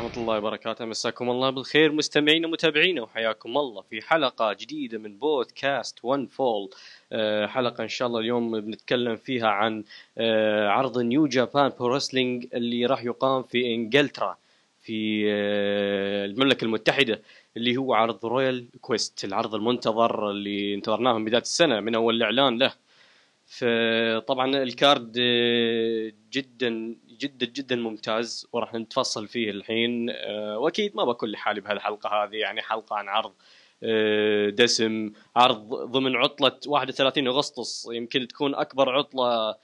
ورحمة الله وبركاته. مساكم الله بالخير مستمعينا ومتابعينا وحياكم الله في حلقة جديدة من بودكاست ون فول آه، حلقة إن شاء الله اليوم بنتكلم فيها عن آه، عرض نيو جابان برو اللي راح يقام في إنجلترا في آه، المملكة المتحدة اللي هو عرض رويال كويست العرض المنتظر اللي انتظرناه من بداية السنة من أول الإعلان له. فطبعا ال card آه، جدا جدا جدا ممتاز وراح نتفصل فيه الحين. آه، وأكيد ما بكون لحالي بهالحلقة هذه يعني حلقة عن عرض آه، دسم عرض ضمن عطلة 31 أغسطس يمكن تكون أكبر عطلة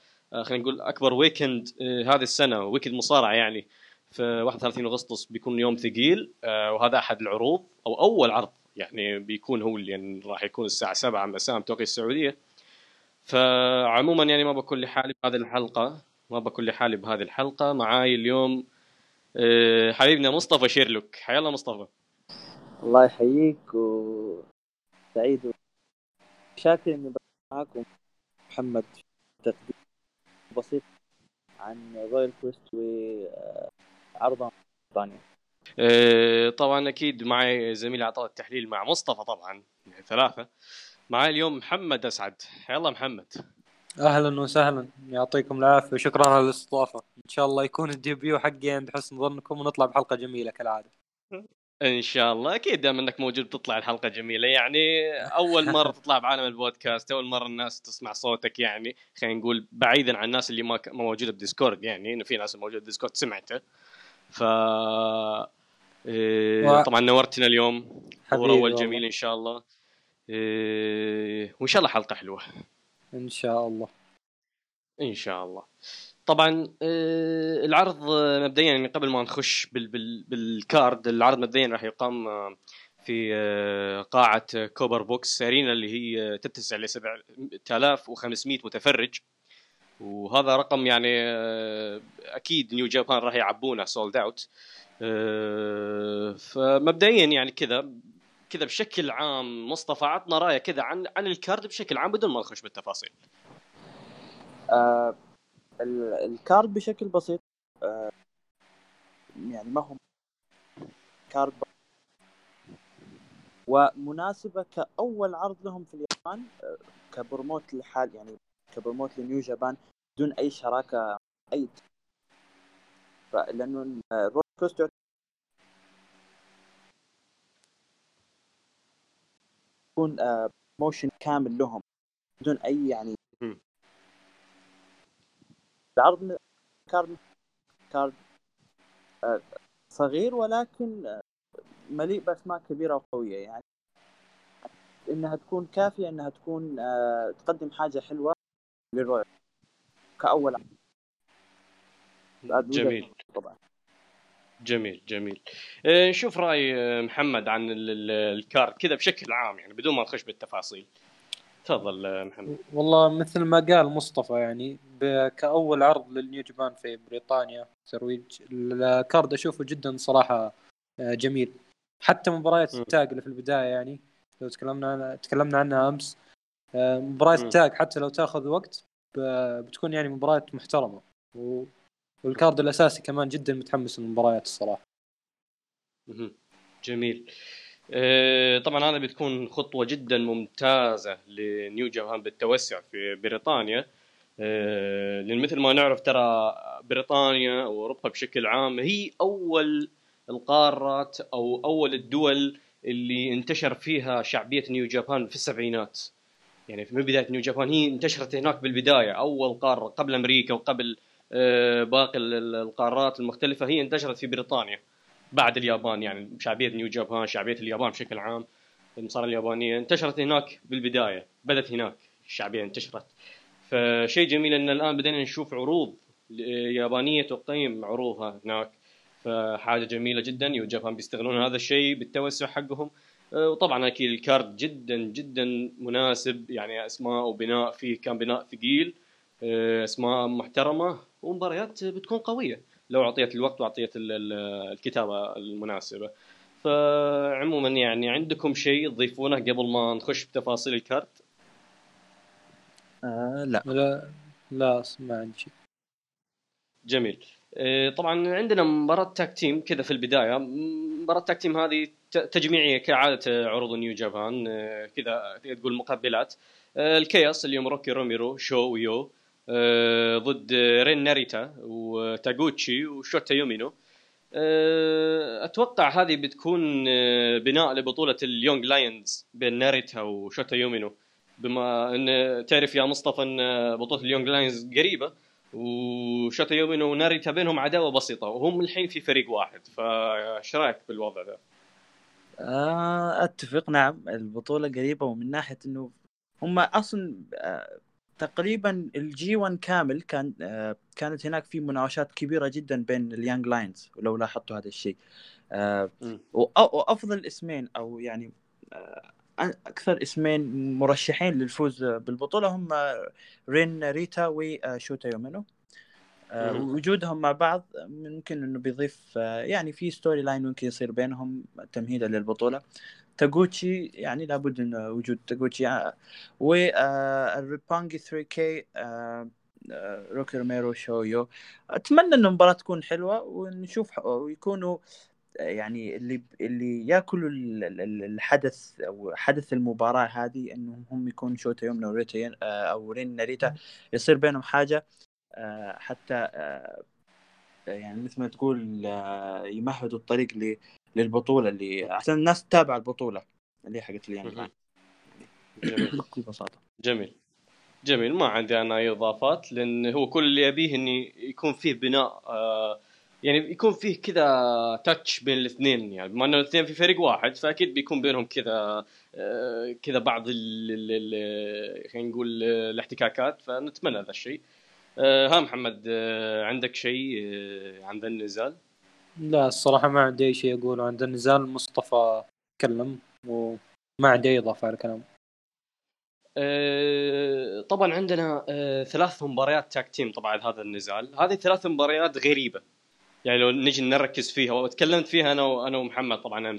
خلينا نقول أكبر ويكند هذه السنة ويكند مصارعة يعني. في 31 أغسطس بيكون يوم ثقيل وهذا أحد العروض أو أول عرض يعني بيكون هو اللي يعني راح يكون الساعة 7 مساء بتوقيت السعودية. فعموما يعني ما بكون لحالي بهذه الحلقة ما بكون لحالي بهذه الحلقة. معاي اليوم آه، حبيبنا مصطفى شيرلوك. حيا الله مصطفى. الله يحييك وسعيد. شاكر إني معاكم. محمد تقديم بسيط عن رويال كويست وعرضها بريطانيا طبعا أكيد معي زميلي عطاء التحليل مع مصطفى طبعا ثلاثة. معي اليوم محمد أسعد. الله محمد. أهلا وسهلا. يعطيكم العافية وشكرا على الاستضافة. إن شاء الله يكون ال debut حقي عند حسن ظنكم ونطلع بحلقة جميلة كالعادة. إن شاء الله. أكيد دام إنك موجود بتطلع الحلقة جميلة. يعني أول مرة تطلع بعالم البودكاست أول مرة الناس تسمع صوتك يعني خلينا نقول بعيدا عن الناس اللي ما موجودة بديسكورد. يعني إنه في ناس موجودة بديسكورد سمعته. ف إيه، و- طبعا نورتنا اليوم. حبيبي أول. جميل إن شاء الله. إيه، وإن شاء الله حلقة حلوة. إن شاء الله. إن شاء الله. طبعا آه، العرض مبدئيا يعني قبل ما نخش بال بال بال card العرض مبدئيا راح يقام آه، في آه، قاعة كوبر بوكس ارينا اللي هي تتسع ل 7500 متفرج. وهذا رقم يعني آه، أكيد نيو جابان راح يعبونه sold out فمبدئيا يعني كذا كذا بشكل عام مصطفى عطنا رايه كذا عن عن ال card بشكل عام بدون ما نخش بالتفاصيل. آه ال- ال card بشكل بسيط آه يعني ما هو card ومناسبة كأول عرض لهم في اليابان آه ك promote لحال يعني ك promote لنيو جابان بدون أي شراكة أي لأنه آه، رويال كويست يكون موشن كامل لهم بدون أي يعني. العرض كارد كارد صغير ولكن آه، مليء بأسماء كبيرة وقوية يعني. إنها تكون كافية إنها تكون آه، تقدم حاجة حلوة. للرويال كأول عرض. بعد وجهة جميل. طبعا. جميل جميل. آه، نشوف رأي آه، محمد عن ال- ال- ال card كذا بشكل عام يعني بدون ما نخش بالتفاصيل. تفضل آه، محمد. والله مثل ما قال مصطفى يعني كأول عرض للنيو جابان في بريطانيا ترويج ال card أشوفه جدا صراحة جميل. حتى مباريات. ال tag اللي في البداية يعني لو تكلمنا عنها تكلمنا عنها أمس آه، مباريات. ال tag حتى لو تاخذ وقت بتكون يعني مباريات محترمة. و- والكارد الأساسي كمان جدا متحمس للمباريات الصراحة. جميل. آه، طبعا هذا بتكون خطوة جدا ممتازة لنيو جابان بالتوسع في بريطانيا. آه، لأن مثل ما نعرف ترى بريطانيا وأوروبا بشكل عام هي أول القارات أو أول الدول اللي انتشر فيها شعبية نيو جابان في السبعينات. يعني في بداية نيو جابان هي انتشرت هناك بالبداية. أول قارة قبل أمريكا وقبل آه، باقي ال- ال- القارات المختلفة هي انتشرت في بريطانيا. بعد اليابان يعني شعبية نيو جابان شعبية اليابان بشكل عام المصارعه اليابانية انتشرت هناك بالبداية بدت هناك الشعبية انتشرت. فشيء جميل إن الآن بدينا نشوف عروض يابانية تقيم عروضها هناك. فحاجة جميلة جدا نيو جابان بيستغلون هذا الشيء بالتوسع حقهم. وطبعا أكيد ال card جدا جدا مناسب يعني أسماء وبناء فيه كان بناء ثقيل أه، أسماء محترمة ومباريات بتكون قوية لو أعطيت الوقت وأعطيت ال- ال- الكتابة المناسبة. فعموما يعني عندكم شيء تضيفونه قبل ما نخش بتفاصيل ال card؟ آه لا. لا لا ما عندي شيء. جميل. آه، طبعا عندنا مباراة tag team كذا في البداية. مباراة tag team هذه ت- تجميعية كعادة عروض نيو جابان آه، كذا تقول مقابلات آه، ال chaos اليوم روكي روميرو وشو ويو آه، ضد رين ناريتا وتاغوتشي وشوتا يومينو. أتوقع هذه بتكون بناء لبطولة ال young lions بين ناريتا وشوتا يومينو. بما إن تعرف يا مصطفى إن بطولة ال young lions قريبة وشوتا يومينو وناريتا بينهم عداوة بسيطة وهم الحين في فريق واحد. فايش رأيك بالوضع ذا؟ آه، أتفق. نعم البطولة قريبة ومن ناحية إنه هم أصلا آه، تقريبا ال G1 كامل كان آه، كانت هناك في مناوشات كبيرة جدا بين ال young lions ولو لاحظتوا هذا الشيء. وأفضل اسمين أو يعني أكثر اسمين مرشحين للفوز بالبطولة هم رين ناريتا وشوتا يومينو. وجودهم مع بعض ممكن إنه بيضيف آه، يعني في story line ممكن يصير بينهم تمهيدا للبطولة. تاغوتشي يعني لابد من وجود تاغوتشي. آه، والريبانجي 3 كي روكي روميرو شويو. أتمنى ان المباراة تكون حلوة ونشوف ويكونوا آه، يعني اللي اللي يأكلوا ال- ال- الحدث أو حدث المباراة هذه إنهم هم يكون شوتا يومنا وريتا آه، أو رين ناريتا. يصير بينهم حاجة. آه، حتى آه، يعني مثل ما تقول آه، يمهدوا الطريق للبطولة اللي عشان الناس تتابع البطولة اللي حقت. لاين جميل. بكل بساطة. جميل. جميل. ما عندي أنا أي إضافات لأن هو كل اللي ابيه إني يكون فيه بناء آه يعني يكون فيه كذا تاتش بين الاثنين. يعني بما انه الاثنين في فريق واحد فأكيد بيكون بينهم كذا آه كذا بعض ال- ال- ال- خلينا نقول آه، الاحتكاكات. فنتمنى هذا الشيء. آه ها محمد آه عندك شيء آه عن ذا النزال؟ لا الصراحة ما عندي أي شيء أقوله. عند النزال مصطفى تكلم وما عندي أي إضافة على آه، طبعا عندنا آه، ثلاث مباريات tag team طبعا هذا النزال. هذه ثلاث مباريات غريبة. يعني لو نجي نركز فيها وتكلمت فيها أنا وأنا ومحمد طبعا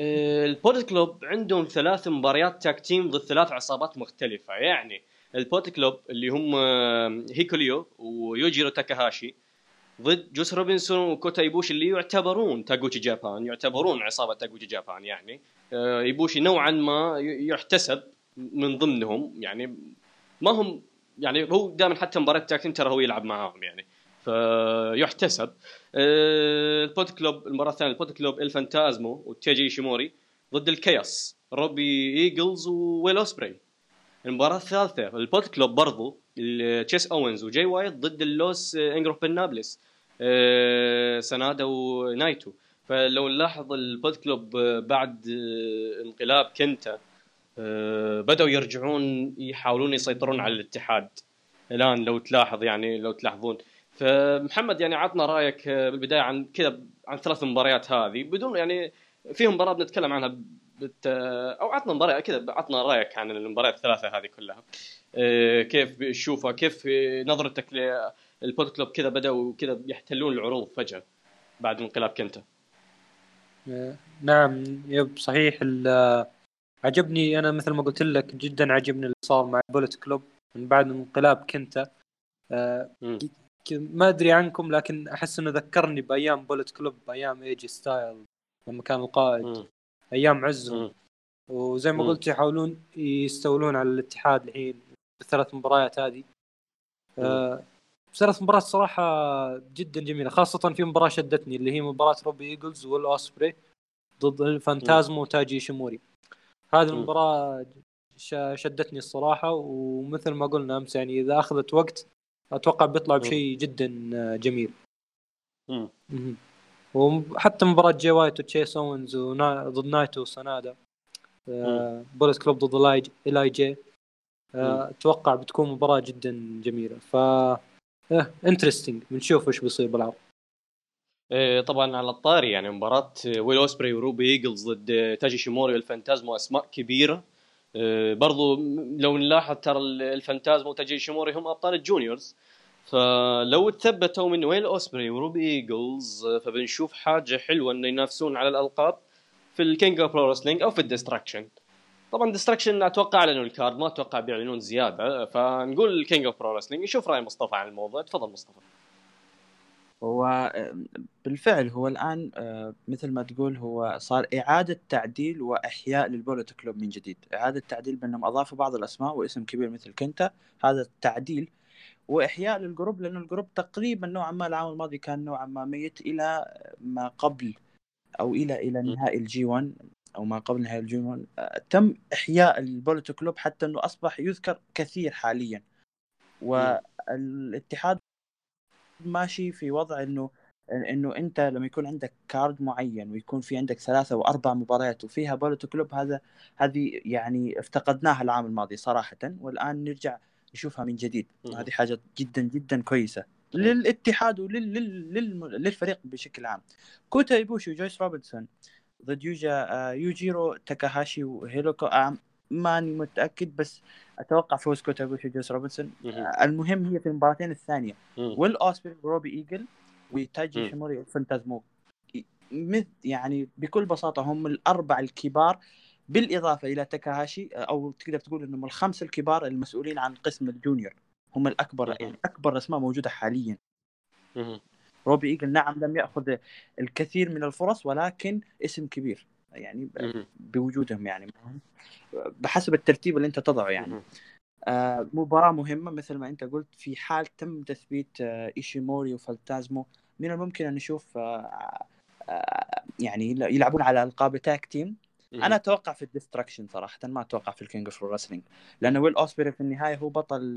آه، البوليت كلوب عندهم ثلاث مباريات tag team ضد ثلاث عصابات مختلفة. يعني البوليت كلوب اللي هم آه، هيكوليو ويوجيرو تاكاهاشي ضد جوس روبنسون وكوتا إيبوشي اللي يعتبرون تاغوتشي جابان يعتبرون عصابة تاغوتشي جابان يعني. آه، إيبوشي نوعا ما يحتسب من ضمنهم يعني. ما هم يعني هو دائما حتى مباراة tag team ترى هو يلعب معاهم يعني. فيحتسب. آه، البوليت كلوب المباراة الثانية البوليت كلوب إلفانتازمو وتايجي إيشيموري ضد ال chaos روبي إيجلز وويل أوسبري. المباراة الثالثة. البوليت كلوب برضو تشيس أوينز وجاي وايت ضد اللوس آه، انجوبرنابلس آه، سنادا ونايتو. فلو نلاحظ البوليت كلوب آه، بعد انقلاب كنتا بدأوا يرجعون يحاولون يسيطرون على الاتحاد. الآن لو تلاحظ يعني لو تلاحظون. فمحمد يعني عطنا رأيك بالبداية عن كذا عن ثلاث مباريات هذه بدون يعني في مباراة بنتكلم عنها بت... أو عطنا مباراه كذا عطنا رأيك عن المباريات الثلاثة هذه كلها. آه، كيف تشوفها كيف نظرتك للبود كلوب؟ كذا بدأوا كذا يحتلون العروض فجأة بعد انقلاب كنتا. آه، نعم يب صحيح. عجبني أنا مثل ما قلت لك جدا عجبني اللي صار مع بولت كلوب من بعد انقلاب كنتا. آه، ما أدري عنكم لكن أحس إنه ذكرني بأيام بوليت كلوب بأيام ايجي ستايلز لما كان القائد. مم. أيام عزهم مم. وزي ما مم. قلت يحاولون يستولون على الاتحاد الحين بالثلاث مباريات هذه آه، ثلاث مباريات صراحة جدا جميلة خاصة في مباراة شدتني اللي هي مباراة روبي إيجلز والأوسبري ضد الفانتازمو وتايجي إيشيموري هذه مم. المباراة ش- شدتني الصراحة ومثل ما قلنا أمس يعني إذا أخذت وقت أتوقع بيطلع بشيء جدا جميل مم. مهم. وحتى مباراة جاي وايت وتشيس اونز ونا... ضد نايتو وسنادا آه بوليت كلوب ضد إل آي- LIJ. آه أتوقع بتكون مباراة جدا جميلة. ف interesting بنشوف وش بيصير بالعرض. إيه، طبعا على الطاري يعني مباراة ويل أوسبري وروبي إيجلز ضد تايجي إيشيموري والفانتازمو أسماء كبيرة. إيه، برضو لو نلاحظ ترى ال- الفانتازمو وتايجي إيشيموري هم أبطال ال juniors. فلو تثبتوا من ويل أوسبري وروبي إيجلز فبنشوف حاجة حلوة إنه ينافسون على الألقاب في ال King of Wrestling أو في ال Destruction طبعا Destruction أتوقع أعلنوا ال card ما أتوقع بيعلنون زيادة فنقول ال King of Wrestling نشوف رأي مصطفى عن الموضوع. تفضل مصطفى. هو بالفعل هو الآن آه، مثل ما تقول هو صار إعادة تعديل وإحياء للبوليت كلوب من جديد، إعادة تعديل بأنهم أضافوا بعض الأسماء واسم كبير مثل كنتا، هذا التعديل وإحياء لل group لأنه ال group تقريبا نوعا ما العام الماضي كان نوعا ما ميت إلى ما قبل أو إلى إلى نهائي ال G1 أو ما قبل نهائي ال G1 آه، تم إحياء البوليت كلوب حتى إنه أصبح يذكر كثير حاليا. والاتحاد ماشي في وضع إنه إنه أنت لما يكون عندك card معين ويكون في عندك ثلاثة واربع مباريات وفيها بوليت كلوب هذا هذه يعني افتقدناها العام الماضي صراحة. والآن نرجع نشوفها من جديد. هذه حاجة جدا جدا كويسة. للاتحاد وللفريق بشكل عام. كوتا إيبوشي وجوس روبنسون ضد يوجا آه، يوجيرو تاكاهاشي وهيكوليو آه، ماني متأكد بس أتوقع فوز كوتا إيبوشي وجوس روبنسون آه، المهم هي في المباراتين الثانية. ويل اوسبري وروبي إيجلز وتايجي إيشيموري وفانتازمو يعني بكل بساطة هم الاربع الكبار بالإضافة إلى تاكاهاشي أو تقدر تقول إنهم الخمسة الكبار المسؤولين عن قسم ال junior. هم الأكبر يعني أكبر اسماء موجودة حاليا. روبي إيجلز نعم لم يأخذ الكثير من الفرص ولكن اسم كبير يعني بوجودهم يعني. بحسب الترتيب اللي أنت تضعه يعني. آه مباراة مهمة مثل ما أنت قلت في حال تم تثبيت آه إيشيموري والفانتازمو. من الممكن أن نشوف آه يعني يلعبون على ألقاب tag team. أنا أتوقع في ال Destruction صراحة ما أتوقع في ال King of Wrestling لأنه ويل اوسبري في النهاية هو بطل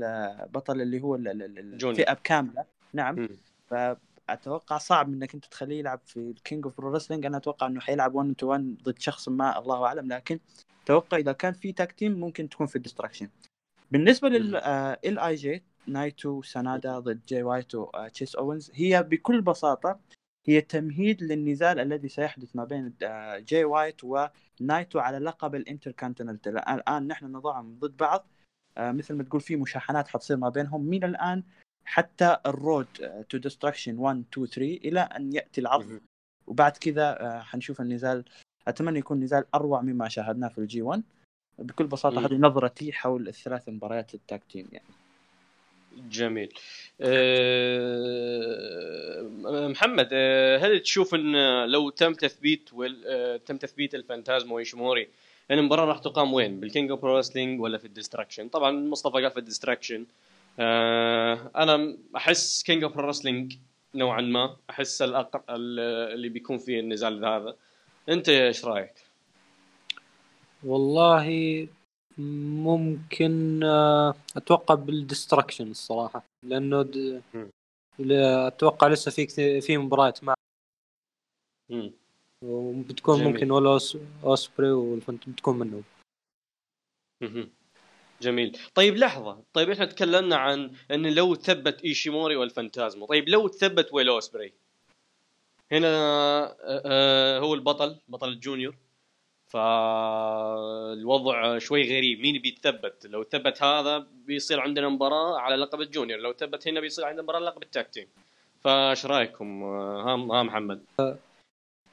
بطل اللي هو الفئه كامله نعم. فأتوقع صعب إنك أنت تخليه يلعب في ال King of Wrestling أنا أتوقع إنه حيلعب 1 to 1 ضد شخص ما الله أعلم. لكن أتوقع إذا كان في tag team ممكن تكون في ال Destruction. بالنسبة لل LIJ نايتو سانادا ضد جاي وايت وتشيس أوينز هي بكل بساطة هي تمهيد للنزال الذي سيحدث ما بين جاي وايت ونايتو على لقب الانتر كونتيننتال الآن نحن نضعهم ضد بعض. آه، مثل ما تقول في مشاحنات حتصير ما بينهم. من الآن حتى ال Road to Destruction 1 2 3 إلى أن يأتي العرض. وبعد كذا آه، حنشوف النزال. أتمنى يكون نزال أروع مما شاهدناه في ال G 1 بكل بساطة هذه نظرتي حول الثلاث مباريات ال tag team يعني. جميل أه محمد أه هل تشوف إن لو تم تثبيت أه تم تثبيت الفانتازمو وإيشيموري ان المباراه راح تقام وين؟ بال King of Wrestling ولا في ال Destruction؟ طبعا مصطفى قال في ال Destruction أه أنا أحس King of Wrestling نوعا ما أحس الأقر... اللي بيكون فيه النزال هذا أنت إيش رأيك؟ والله ممكن آه، أتوقع بال Destruction الصراحة لأنه د... أتوقع لسه في في مباريات مع وبتكون جميل. ممكن ويل أوسبري والفانت بتكون منهم. جميل. طيب لحظة طيب إحنا تكلمنا عن إن لو ثبت إيشيموري والفانتازمو طيب لو ثبت ويل أوسبري هنا آه، آه، هو البطل بطل ال junior. فالوضع شوي غريب. مين بيتثبت؟ لو ثبت هذا بيصير عندنا مباراة على لقب ال junior. لو ثبت هنا بيصير عندنا مباراة لقب ال tag team. فايش رأيكم؟ ها ها محمد.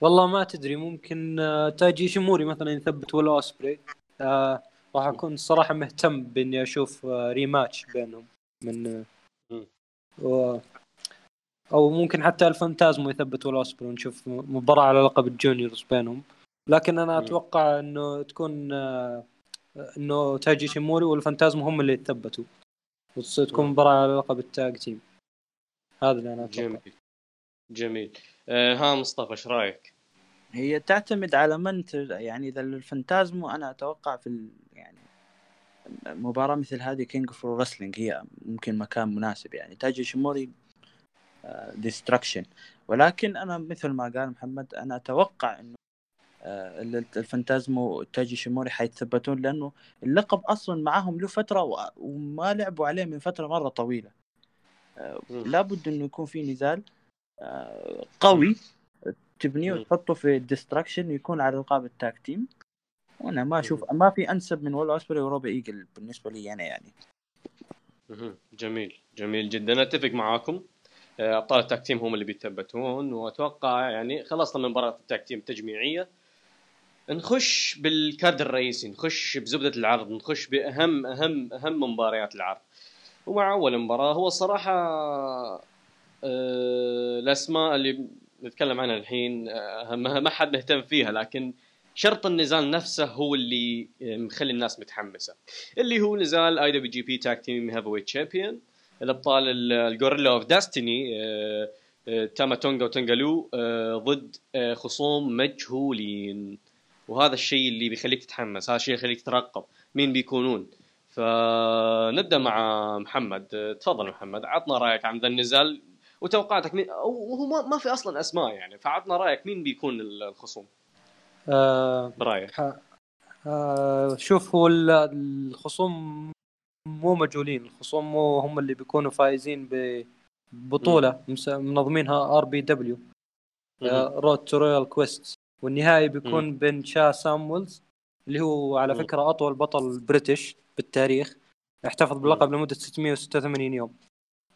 والله ما تدري ممكن آه، تايجي إيشيموري مثلا يثبت ويل أوسبري. آه راح أكون الصراحه مهتم بإني أشوف آه rematch بينهم من و... أو ممكن حتى الفانتازمو يثبت ويل أوسبري ونشوف مباراة على لقب ال juniors بينهم. لكن أنا أتوقع إنه تكون آه، إنه تايجي إيشيموري والفانتازمو هم اللي يتثبتوا. وتكون مباراة على لقب ال tag team. هذا اللي أنا أتوقع. جميل. جميل. آه ها مصطفى إيش رأيك؟ هي تعتمد على من يعني إذا الفانتازمو أنا أتوقع في ال... يعني مباراة مثل هذه King of Wrestling هي ممكن مكان مناسب. يعني تايجي إيشيموري Destruction آه، ولكن أنا مثل ما قال محمد أنا أتوقع إنه الفانتازمو تايجي إيشيموري حيتثبتون لأنه اللقب أصلا معاهم له فترة وما لعبوا عليه من فترة مرة طويلة. آه، لابد إنه يكون في نزال آه، قوي. تبنيه وتحطه في ال Destruction يكون على القاب ال tag team. وأنا ما أشوف ما في أنسب من ويل أوسبري وروبي إيجلز بالنسبة لي أنا يعني. جميل. جميل جدا. أتفق معاكم. أبطال ال tag team هم اللي بيتثبتون وأتوقع يعني خلصنا من مباراة ال tag team التجميعية. نخش بالكادر الرئيسي نخش بزبدة العرض نخش بأهم أهم أهم مباريات العرض. ومع أول مباراة هو الصراحه آه، الأسماء اللي نتكلم عنها الحين آه، ما حد مهتم فيها لكن شرط النزال نفسه هو اللي آه، مخلي الناس متحمسة. اللي هو نزال اي دبليو جي بي تاك تيم هيفي ويت تشامبيون الأبطال ال- ال Guerrillas of Destiny تاما تونغا وتانغا لوا آه، ضد آه، خصوم مجهولين. وهذا الشيء اللي بيخليك تتحمس هذا الشيء اللي يخليك ترقب مين بيكونون. فنبدأ مع محمد. تفضل محمد عطنا رأيك عن ذا النزال وتوقعاتك. مين أو هو ما, ما في أصلا أسماء يعني فعطنا رأيك مين بيكون الخصوم؟ آه برأيك. آه شوف هو ال- الخصوم مو مجهولين الخصوم مو هم اللي بيكونوا فايزين ببطولة. مس- منظمينها RPW. Road to Royal Quest والنهائي بيكون بين شا سامويلز اللي هو على مم. فكرة أطول بطل British بالتاريخ احتفظ باللقب لمدة 686 يوم.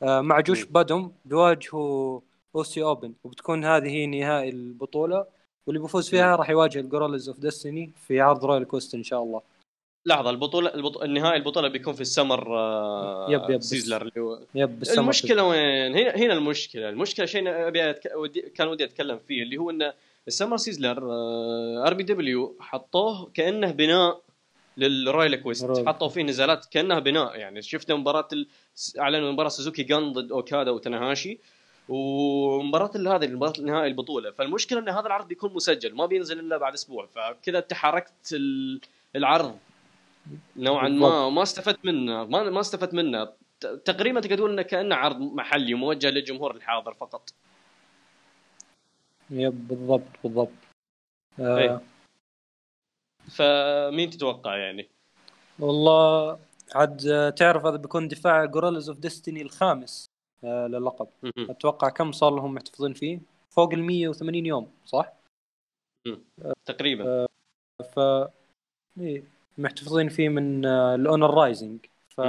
آه مع جوش بودوم بيواجهوا Aussie Open وبتكون هذه هي نهائي البطولة. واللي بيفوز فيها راح يواجه ال Guerrillas of Destiny في عرض Royal Quest إن شاء الله. لحظة البطولة البط... النهائي البطولة بيكون في السمر آه، yep- yep. Sizzler اللي هو. yep المشكلة وين؟ هنا هنا المشكلة. المشكلة شيء أبي أتك... ودي... كان ودي أتكلم فيه اللي هو إن السمر سيزلر ار بي دبليو حطوه كأنه بناء لل Royal Quest. حطوا فيه نزالات كأنها بناء. يعني شفنا مباراة ال... أعلنوا مباراة سوزوكي جان ضد اوكادا وتناهاشي ومباراة ال- هذه مباراة نهائي البطولة. فالمشكلة إن هذا العرض بيكون مسجل ما بينزل إلا بعد أسبوع. فكذا انت حرقت ال- العرض. نوعا ما. ما استفدت منه. ما ما استفدت منه. تقريبا تقدر تقول إنه كأنه عرض محلي موجه للجمهور الحاضر فقط. yep بالضبط بالضبط. آه. إيه. فمين تتوقع يعني؟ والله عاد آه، تعرف هذا بيكون دفاع Guerrillas of Destiny الخامس آه للقب. أتوقع كم صار لهم محتفظين فيه؟ فوق ال 180 يوم صح؟ تقريبا. ف إيه محتفظين فيه من آه ال Honor Rising ف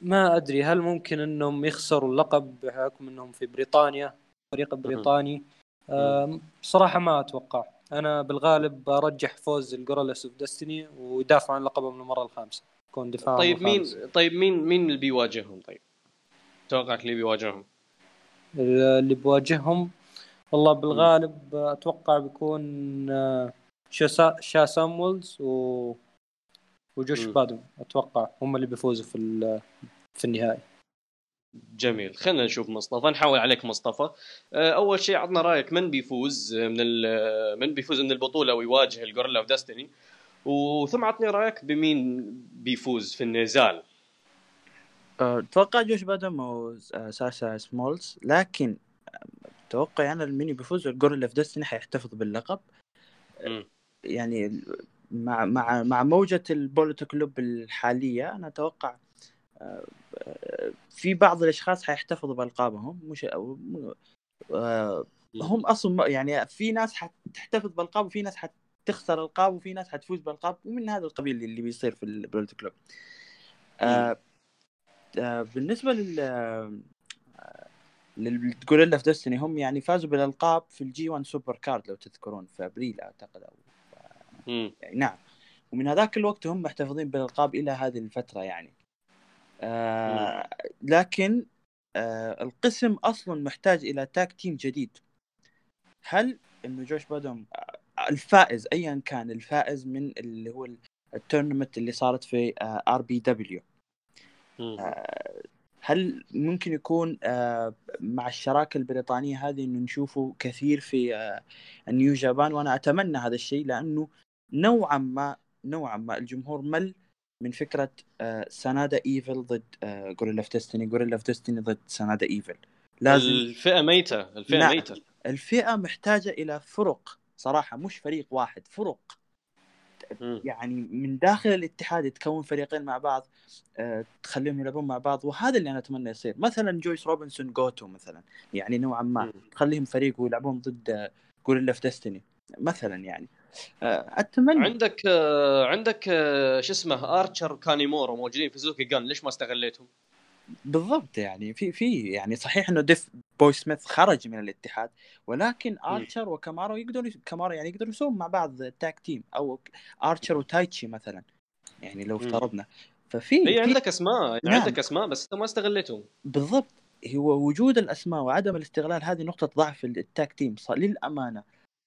ما أدري هل ممكن إنهم يخسروا اللقب بحكم إنهم في بريطانيا؟ فريق بريطاني. آه صراحة ما أتوقع. أنا بالغالب برجح فوز الجورالس أوف ديستني ويدافعوا عن لقبهم للمرة الخامسة. يكون دفاع طيب مين طيب مين مين اللي بيواجههم؟ طيب؟ توقعك اللي بيواجههم؟ اللي بواجههم؟ والله بالغالب أتوقع بيكون آه، شا شا سامويلز و وجوش. بادم أتوقع هم اللي بيفوزوا في ال- في النهائي. جميل. خلينا نشوف مصطفى نحاول عليك مصطفى. آه، أول شيء عطنا رأيك من بيفوز من من بيفوز من البطولة ويواجه ال Guerrillas of Destiny وثم عطني رأيك بمين بيفوز في النزال. أتوقع Josh Bodom و Sha Samuels لكن توقعي أنا الميني بيفوز ال Guerrillas of Destiny حيحتفظ باللقب. مم. يعني مع مع مع موجة ال Bullet Club الحالية أنا أتوقع في بعض الأشخاص حيحتفظوا بألقابهم مش أه، هم أصلا يعني في ناس حتحتفظ بألقاب وفي ناس حتخسر ألقاب وفي ناس حتفوز بألقاب ومن هذا القبيل اللي بيصير في ال Bullet Club آه آه بالنسبة لل آه، لل Guerrillas of Destiny هم يعني فازوا بالألقاب في ال G1 Supercard لو تذكرون في أبريل أعتقد أو مم. يعني نعم. ومن هذاك الوقت هم محتفظين بالألقاب إلى هذه الفترة يعني. آه لكن آه القسم أصلا محتاج إلى tag team جديد. هل إنه Josh Bodom آه، الفائز ايا كان الفائز من اللي هو ال tournament اللي صارت في RPW. هل ممكن يكون آه، مع الشراكة البريطانية هذه إنه نشوفه كثير في آه، ال New Japan وأنا أتمنى هذا الشيء لأنه نوعا ما نوعا ما الجمهور مل من فكرة آه، SANADA EVIL ضد آه، Guerrillas of Destiny Guerrillas of Destiny ضد SANADA EVIL. لازم الفئة ميتة الفئة نعم. ميتة. الفئة محتاجة إلى فرق صراحة مش فريق واحد فرق. مم. يعني من داخل الاتحاد تكون فريقين مع بعض آه، تخليهم يلعبون مع بعض وهذا اللي أنا أتمنى يصير. مثلا Juice Robinson Goto مثلا يعني نوعا ما. تخليهم فريق ويلعبون ضد Guerrillas of Destiny مثلا يعني. أتمنى عندك آه، عندك آه، شو اسمه Archer و Kanemaru موجودين في Suzuki-gun ليش ما استغليتهم؟ بالضبط يعني في في يعني صحيح إنه Davey Boy Smith خرج من الاتحاد ولكن Archer و Kanemaru يقدروا Kanemaru يعني يقدروا يسوون مع بعض tag team أو Archer و Taichi مثلا يعني لو. افترضنا ففي هي عندك أسماء نعم. عندك أسماء بس أنت ما استغليتهم بالضبط هو وجود الأسماء وعدم الاستغلال هذه نقطة ضعف ال tag team للأمانة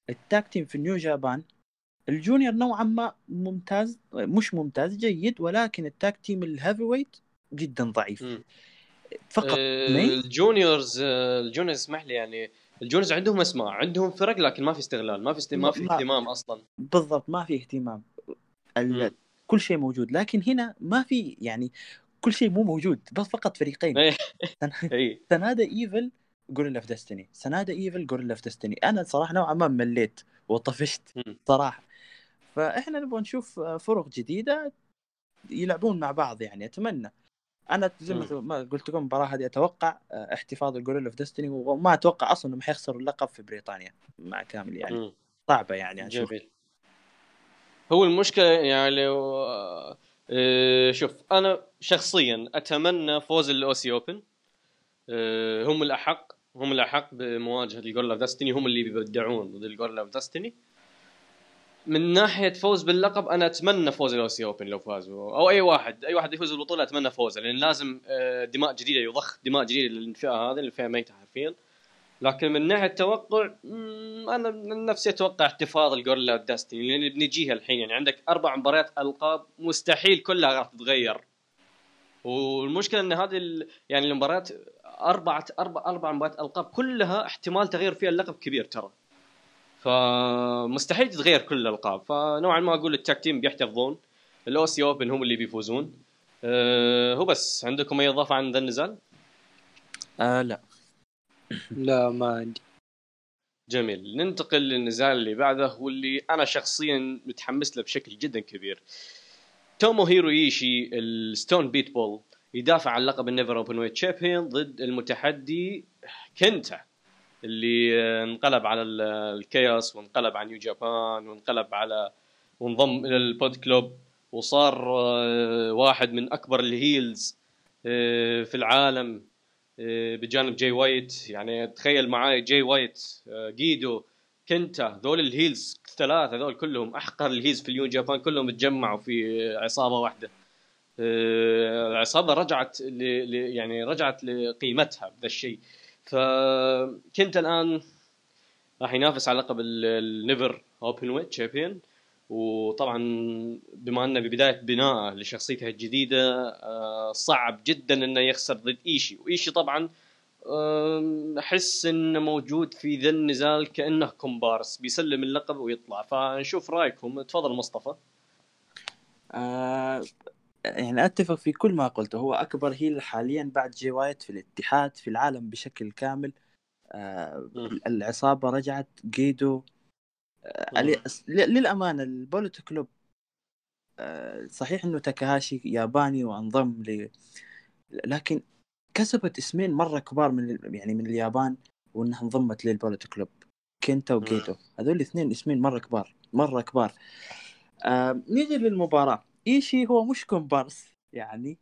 ال tag team في New Japan ال junior نوعا ما ممتاز مش ممتاز جيد ولكن ال tag team ال heavyweight جدا ضعيف. مم. فقط آه،؟ ال juniors آه، ال juniors اسمح لي يعني ال juniors عندهم اسماء عندهم فرق لكن ما في استغلال ما في است... ما في ما- اهتمام أصلا. بالضبط ما في اهتمام. ال... كل شيء موجود لكن هنا ما في يعني كل شيء مو موجود بس فقط فريقين. إيه. اي SANADA EVIL Guerrillas of Destiny SANADA EVIL Guerrillas of Destiny أنا صراحة نوعا ما مليت وطفشت. صراحة. فاحنا نبغى نشوف فرق جديدة يلعبون مع بعض يعني أتمنى. أنا زي ما قلت لكم المباراة هذه أتوقع آه، احتفاظ ال Guerrillas of Destiny وما أتوقع أصلا انهم حيخسروا اللقب في بريطانيا مع كامل يعني. مم. صعبة يعني أشوف جميل. هو المشكلة يعني لو آه، شوف أنا شخصيا أتمنى فوز ال Aussie Open آه، هم الأحق هم الأحق بمواجهة ال Guerrillas of Destiny هم اللي بيبدعون ضد ال Guerrillas of Destiny من ناحية فوز باللقب أنا أتمنى فوز ال Aussie Open لو فازوا. أو أي واحد أي واحد يفوز بالبطولة أتمنى فوزه لأن لازم آه، دماء جديدة يضخ دماء جديدة للفئة هذه الفئه ميته حرفيا لكن من ناحية التوقع أنا من نفسي أتوقع احتفاظ ال Guerrillas of Destiny لأن بنجيها الحين. يعني عندك أربع مباريات ألقاب مستحيل كلها راح تتغير. والمشكلة إن هذه يعني المباريات أربعة أربع أربع مباريات ألقاب كلها احتمال تغيير فيها اللقب كبير ترى. فمستحيل تتغير كل الألقاب. فنوعا ما أقول ال tag team بيحتفظون ال Aussie Open هم اللي بيفوزون. أه هو بس عندكم أي إضافة عن ذا النزال؟ آه لا. لا ما عندي. جميل. ننتقل للنزال اللي بعده واللي أنا شخصيا متحمس له بشكل جدا كبير. Tomohiro Ishii ال Stone Pitbull يدافع عن لقب ال NEVER Openweight ضد المتحدي KENTA. اللي انقلب على ال- ال CHAOS وانقلب على New Japan وانقلب على وانضم إلى ال Bullet Club وصار آه، واحد من أكبر ال heels آه، في العالم آه، بجانب Jay White. يعني تخيل معاي Jay White Gedo KENTA ذول ال heels الثلاثة ذول كلهم أحقر ال heels في ال New Japan كلهم تجمعوا في عصابة واحدة. العصابه رجعت ل... يعني رجعت لقيمتها بذا الشيء. ف KENTA الآن راح ينافس على لقب ال- ال NEVER Openweight champion وطبعا بما أنه ببداية بناءه لشخصيته الجديدة آه، صعب جدا أنه يخسر ضد إيشي. وإيشي طبعا أحس أنه موجود في ذا النزال كأنه كومبارس بيسلم اللقب ويطلع. فنشوف رأيكم. تفضل مصطفى. آه يعني أتفق في كل ما قلته. هو أكبر heel حاليا بعد جي وايت في الاتحاد في العالم بشكل كامل. آه. العصابة رجعت. جيدو آه للأمانة ال Bullet Club آه صحيح إنه تاكاهاشي ياباني وأنضم ل لكن كسبت اسمين مرة كبار من يعني من اليابان وإنها انضمت لل Bullet Club. كينتا وجيدو هذول الاثنين اسمين مرة كبار مرة كبار. آه نيجي للمباراة. إيشي هو مش كومبارس يعني.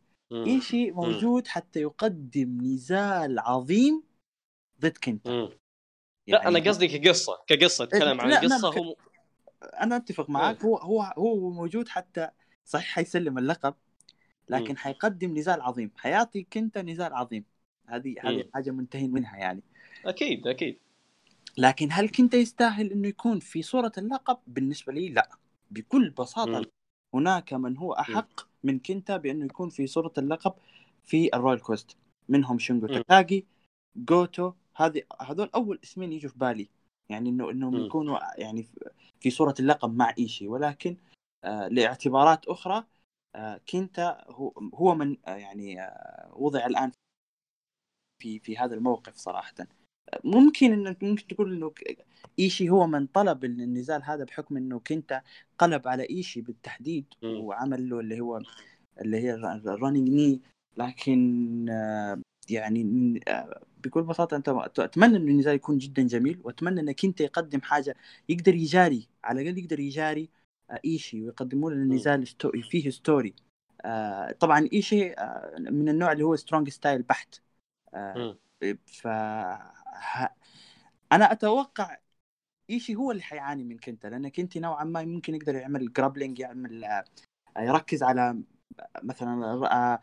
إيشي موجود حتى يقدم نزال عظيم ضد كينتا مم. لا أنا قصدي كقصة كقصة أتكلم عن ك- هو أنا أتفق معاك هو هو هو موجود حتى صحيح حيسلم اللقب لكن. حيقدم نزال عظيم حيعطي كينتا نزال عظيم هذه هذه. حاجة منتهين منها يعني أكيد أكيد لكن هل كنت يستاهل إنه يكون في صورة اللقب؟ بالنسبة لي لا بكل بساطة مم. هناك من هو أحق من كنتا بأنه يكون في صورة اللقب في ال Royal Quest منهم شينجو مم. تاكاغي جوتو هذه هذول أول اسمين يجوا في بالي يعني انه إنهم. يكونوا يعني في صورة اللقب مع إيشي ولكن آه لاعتبارات أخرى آه كينتا هو هو من آه يعني آه وضع الآن في في هذا الموقف صراحة ممكن انك ممكن تقول إنه إيشي هو من طلب النزال هذا بحكم إنه كينتا قلب على إيشي بالتحديد. وعمل له اللي هو اللي هي ال running knee لكن يعني بكل بساطة أنت أتمنى إنه النزال يكون جدا جميل وأتمنى ان كينتا يقدم حاجة يقدر يجاري على الأقل يقدر يجاري آه، إيشي ويقدموا لنا النزال فيه story آه، طبعا إيشي آه، من النوع اللي هو strong style بحت. ف ه- أنا أتوقع إيشي هو اللي حيعاني من كنتا لأن كنتا نوعا ما ممكن يقدر يعمل grappling يعمل آه، يركز على مثلا آه،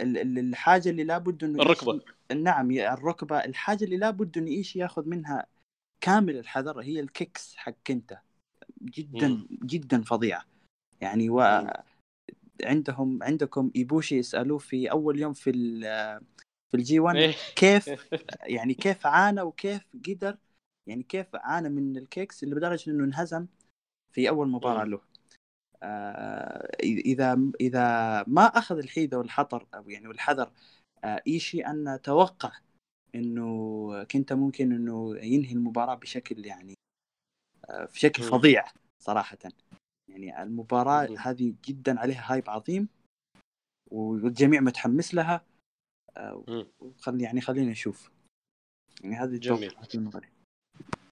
ال- ال- الحاجة اللي لابد إنه الركبة. إيشي- نعم الركبة الحاجة اللي لابد إنه إيشي ياخذ منها كامل الحذر هي ال kicks حق كنتا جدا مم. جدا فظيعة يعني و. عندهم عندكم إيبوشي يسألوه في أول يوم في في ال G1 إيه. كيف يعني كيف عانى وكيف قدر يعني كيف عانى من الكيكس اللي بدرجه إنه انهزم في أول مباراة. له آه، اذا اذا ما أخذ الحيدة والحطر أو يعني والحذر آه، إيشي أن أتوقع إنه كنت ممكن إنه ينهي المباراة بشكل يعني آه، في شكل مم. فظيع صراحة يعني المباراة. هذه جدا عليها هايب عظيم والجميع متحمس لها. وخل يعني خلينا نشوف يعني هذه جميل. نظري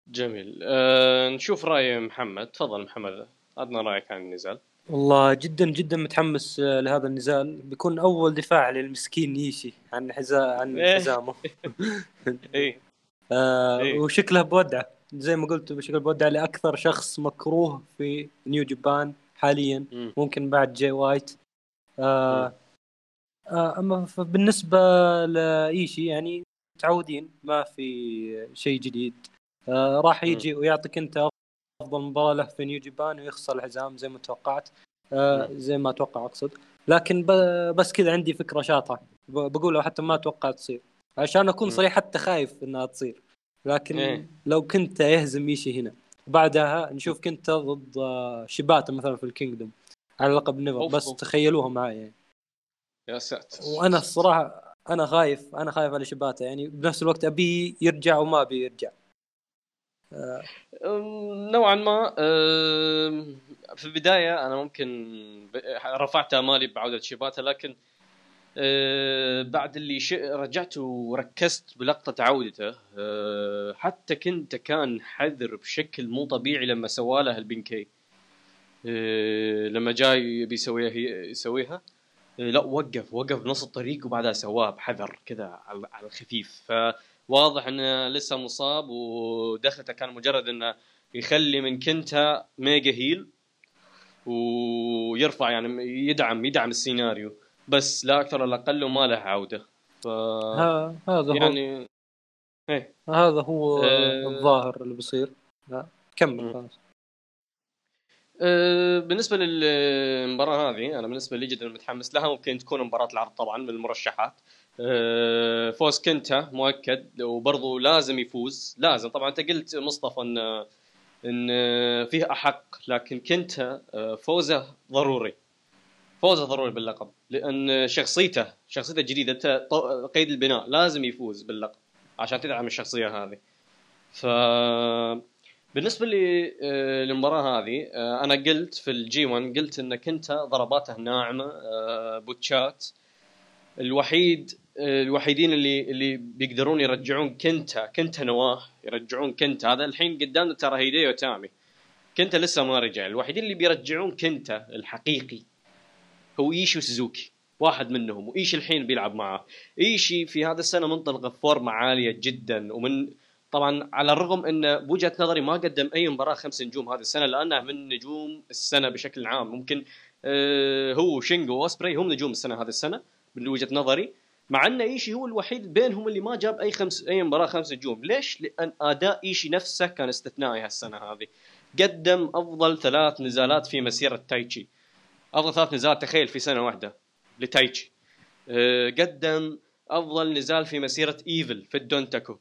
جميل. أه نشوف رأي محمد. تفضل محمد. عطنا رأيك عن النزال. والله جدا جدا متحمس آه، لهذا النزال. بيكون أول دفاع للمسكين إيشي عن حزا عن إيه. حزامه. اي آه إيه. وشكله بودعه زي ما قلت شكله بودعه لأكثر شخص مكروه في New Japan حاليا. مم. ممكن بعد جاي وايت. آه أما ف- بالنسبة لإيشي يعني متعودين ما في شيء جديد آه راح يجي ويعطيك أنت أفضل مباراة له في New Japan ويخسر الحزام زي ما توقعت آه. زي ما أتوقع أقصد لكن بس كذا عندي فكرة شاطحة بقولها حتى ما أتوقع تصير عشان أكون. صريح حتى خايف إنها تصير لكن إيه. لو كينتا يهزم إيشي هنا بعدها نشوف كينتا ضد آه، شيباتا مثلا في ال Kingdom على لقب NEVER بس. تخيلوها معي يعني. يا ساتر. وأنا الصراحة أنا خايف أنا خايف على شيباتا يعني بنفس الوقت ابيه يرجع وما أبي يرجع. أم، نوعا ما أم، في البداية أنا ممكن رفعت أمالي بعودة شيباتا لكن أه، بعد اللي ش... رجعت وركزت بلقطة عودته أه، حتى كينتا كان حذر بشكل مو طبيعي لما سواله ال PK. أه، لما جاي يبي يسويها يسويها. لا وقف وقف بنص الطريق وبعدها سواه بحذر كذا على الخفيف. فواضح إنه لسه مصاب ودخلته كان مجرد إنه يخلي من كنتا ميجا هيل ويرفع يعني يدعم يدعم السيناريو. بس لا أكثر ولا أقل وما له عودة. ف هذا هو. يعني إيه. هذا هو آه. الظاهر اللي بيصير. لا كمل. خلاص. بالنسبة للمباراة هذه أنا بالنسبة لي جدا متحمس لها. ممكن تكون مباراة العرض طبعا من المرشحات. أه، فوز كنتا مؤكد وبرضه لازم يفوز. لازم. طبعا أنت قلت مصطفى إن إن فيه أحق لكن كنتا أه، فوزه ضروري. فوزه ضروري باللقب لأن شخصيته شخصيته الجديدة انت قيد البناء لازم يفوز باللقب عشان تدعم الشخصية هذه. ف بالنسبة لي آه، للمباراة هذه آه، أنا قلت في الجي 1 قلت إن كنت ضرباته ناعمة آه، بوتشات. الوحيد الوحيدين اللي اللي بيقدرون يرجعون كنتا كنتا نواة يرجعون كنتا. هذا الحين قدامنا ترى هيديو تامي. كنتا لسه ما رجع. الوحيدين اللي بيرجعون كنتا الحقيقي هو إيشي وسوزوكي واحد منهم. وإيشي الحين بيلعب معاه إيشي في هذا السنة منطلق بفورمه عالية جدا ومن طبعا على الرغم إن بوجهه نظري ما قدم أي مباراة خمس نجوم هذه السنة لأنه من نجوم السنة بشكل عام. ممكن آه، هو شينجو واسبري هم نجوم السنة هذه السنة من وجهة نظري مع إن إيشي هو الوحيد بينهم اللي ما جاب أي خمس أي مباراة خمس نجوم. ليش؟ لأن أداء إيشي نفسه كان استثنائي هالسنة هذه. قدم أفضل ثلاث نزالات في مسيرة تايتشي. أفضل ثلاث نزالات تخيل في سنة واحدة لتايتشي. آه، قدم أفضل نزال في مسيرة إيفل في الدونتاكو.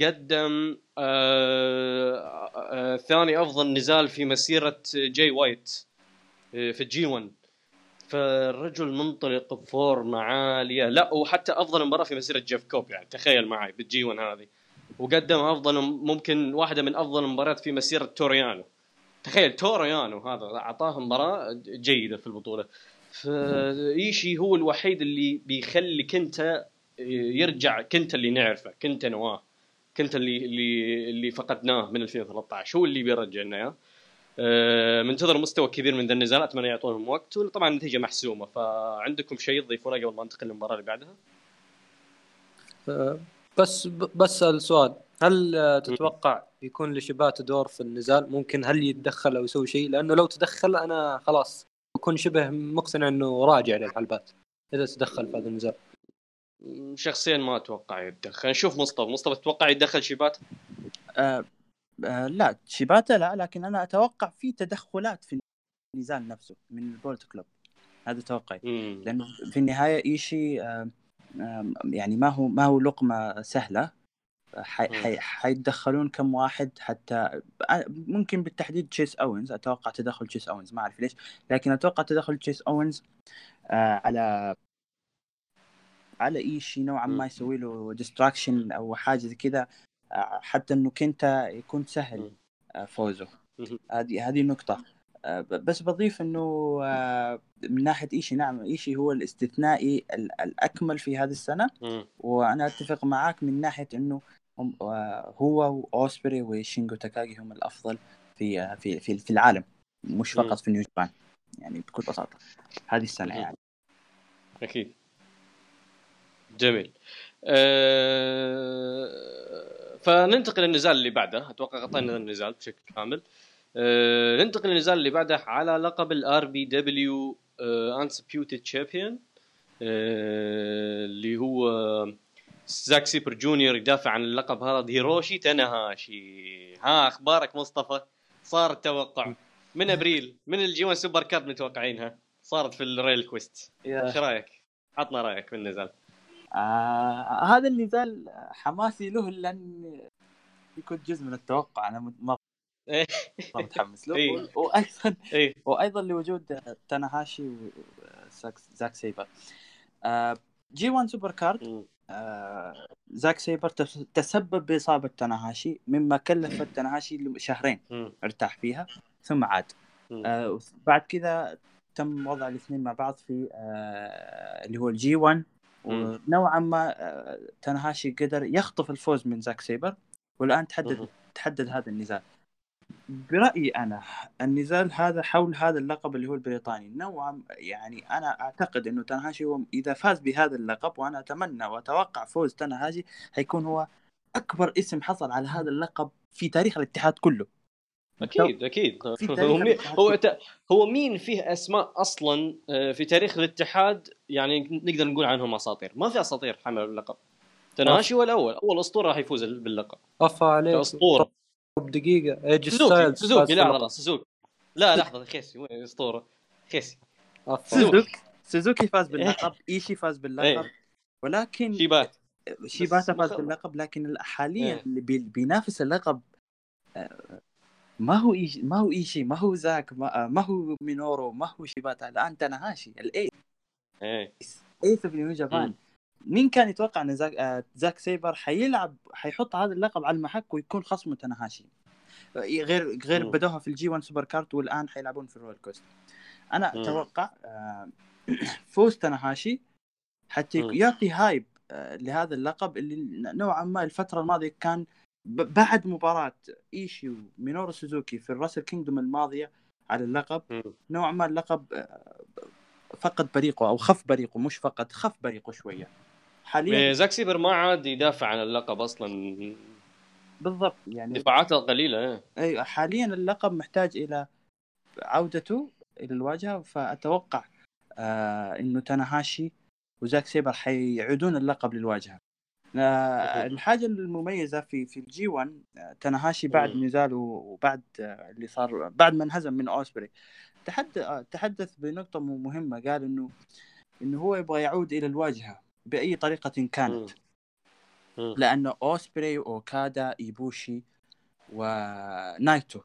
قدم آه، آه، ثاني أفضل نزال في مسيرة جاي وايت آه، في ال G1 فالرجل منطلق بفورمه عاليه لا وحتى أفضل مباراة في مسيرة جيف كوب يعني تخيل معي بال G1 هذه. وقدم أفضل ممكن واحدة من أفضل المباريات في مسيرة توريانو. تخيل توريانو هذا أعطاه مباراة جيدة في البطولة. فإيشي هو الوحيد اللي بيخلي كنتا يرجع كنتا اللي نعرفه كنتا نواه. كنتا اللي اللي اللي فقدناه من 2013 هو اللي بيرجع لنا اياه منتظر مستوى كبير من ذا النزال أتمنى يعطونهم وقت وطبعا النتيجه محسومة فعندكم شيء تضيفونه قبل ما ننتقل للمباراة اللي بعدها؟ آه، بس ب- بسأل سؤال هل آه، تتوقع يكون لشبات دور في النزال؟ ممكن هل يتدخل أو يسوي شيء؟ لأنه لو تدخل أنا خلاص بكون شبه مقتنع إنه راجع للحلبات إذا تدخل في هذا النزال. شخصيا ما أتوقع يتدخل نشوف مصطفى. مصطفى تتوقع يتدخل شيبات؟ آه آه لا شيباتا لا لكن أنا أتوقع في تدخلات في النزال نفسه من البولت كلوب. هذا توقعي. لأنه في النهاية ايشي آه آه يعني ما هو ما هو لقمة سهلة. حي- حي- حيتدخلون كم واحد حتى ممكن بالتحديد تشيس أوينز. أتوقع تدخل تشيس أوينز ما أعرف ليش. لكن أتوقع تدخل تشيس أوينز آه على على أي شيء نوعا ما. يسوي له distraction أو حاجة زي كذا آه، حتى انه كنتا يكون سهل. آه، فوزه. هذه هذه نقطة آه، بس بضيف إنه من ناحية ايشي نعم ايشي هو الاستثنائي ال- الأكمل في هذه السنة مم. وأنا أتفق معاك من ناحية إنه هو وأوسبري وشينجو تاكاغي هم الأفضل في في في في العالم مش. فقط في نيو جابان يعني بكل بساطة هذه السنة مم. يعني أكيد جميل. أه... فننتقل للنزال اللي بعده. أتوقع غطينا النزال بشكل كامل. أه... ننتقل للنزال اللي بعده على لقب ال RPW Undisputed Champion اللي هو زاك سيبر جونيور يدافع عن اللقب هذا هيروشي تناهاشي ها أخبارك مصطفى؟ صار التوقع. من أبريل من ال G1 Supercard متوقعينها؟ صارت في ال Royal Quest إيش رأيك؟ عطنا رأيك بالنزال آه هذا النزال حماسي له لأن يكون جزء من التوقع أنا إيه. متحمس له إيه. وأيضا إيه وأيضا لوجود تاناهاشي وزاك زاك سيبر آه G1 Supercard. آه زاك سيبر تس- تسبب بإصابة تاناهاشي مما كلفت تاناهاشي شهرين. ارتاح فيها ثم عاد. آه بعد كذا تم وضع الاثنين مع بعض في آه اللي هو ال G1 مم. ونوعا ما آه تاناهاشي قدر يخطف الفوز من زاك سيبر والآن تحدد مم. تحدد هذا النزال. برأيي أنا النزال هذا حول هذا اللقب اللي هو البريطاني. نوعا يعني أنا أعتقد أنه تنهاشي هو إذا فاز بهذا اللقب وأنا أتمنى وأتوقع فوز تنهاشي حيكون هو أكبر اسم حصل على هذا اللقب في تاريخ الاتحاد كله. أكيد أكيد. هو مين هو ت- هو مين فيه أسماء أصلا آه، في تاريخ الاتحاد؟ يعني نقدر نقول عنهم أساطير. ما في أساطير حملوا اللقب. تناشي هو الأول. أول أسطورة راح يفوز باللقب. أفا عليك. كأسطورة. بدقيقه ايج سوزوكي ستايلز. سوزوكي. فاز لا اللقب. سوزوكي. لا لحظة خيسي. وين أسطورة؟ خيسي. سوزوكي. سوزوكي. فاز باللقب. إيشي فاز باللقب. إيه. ولكن شيبات شيباتا فاز باللقب. لكن حاليا إيه. اللي بي- بينافس اللقب آه، ما هو إيشي ما هو إيشي ما هو زاك ما, ما هو مينورو ما هو شيباتا الان تاناهاشي ال ace إيه ace of نيو جابان. مين كان يتوقع إن زاك, آه زاك سيبر حيلعب حيحط هذا اللقب على المحك ويكون خصمه تاناهاشي غير غير مم. بدوها في ال G1 سوبر كارد والآن حيلعبون في الرويال كوست أنا مم. أتوقع آه فوز تاناهاشي حتى. يعطي hype آه لهذا اللقب اللي نوعا ما الفترة الماضية كان بعد مباراة إيشي ومينورو سوزوكي في الراسل كينجدوم الماضية على اللقب. نوعا ما اللقب آه، فقد بريقه أو خف بريقه مش فقد خف بريقه شوية. حاليا إيه، زاك سيبر ما عاد يدافع عن اللقب أصلا. بالضبط يعني دفاعاته قليلة إيه. أيوه حاليا اللقب محتاج إلى عودته إلى الواجهة فأتوقع آه إنه تاناهاشي وزاك سيبر حيعودون اللقب للواجهة. الحاجة المميزة في في ال G1 آه، تاناهاشي بعد. نزاله وبعد آه، اللي صار بعد ما انهزم من أوسبري تحدث آه، تحدث بنقطة مهمة قال إنه إنه هو يبغى يعود إلى الواجهة بأي طريقة كانت مم. لأنه أوسبري واوكادا إيبوشي ونايتو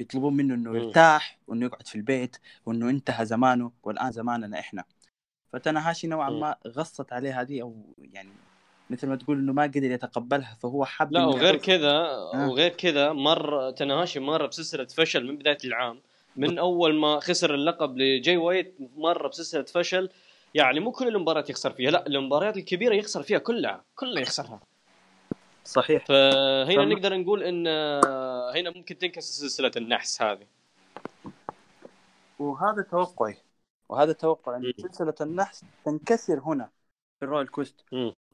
يطلبون منه إنه. يرتاح وإنه يقعد في البيت وإنه انتهى زمانه والآن زماننا إحنا فتناهاشي نوعا. ما غصت عليه هذه أو يعني مثل ما تقول إنه ما قدر يتقبلها فهو حب لا وغير كذا آه. وغير كذا مر تناهاشي مر بسلسلة فشل من بداية العام. من أول ما خسر اللقب لجاي وايت مر بسلسلة فشل. يعني مو كل المباريات يخسر فيها لا المباريات الكبيرة يخسر فيها كلها كلها يخسرها. صحيح. فهنا فما- نقدر نقول إن هنا ممكن تنكسر سلسلة النحس هذه. وهذا توقعي وهذا توقع إن. سلسلة النحس تنكسر هنا في الرويال كوست.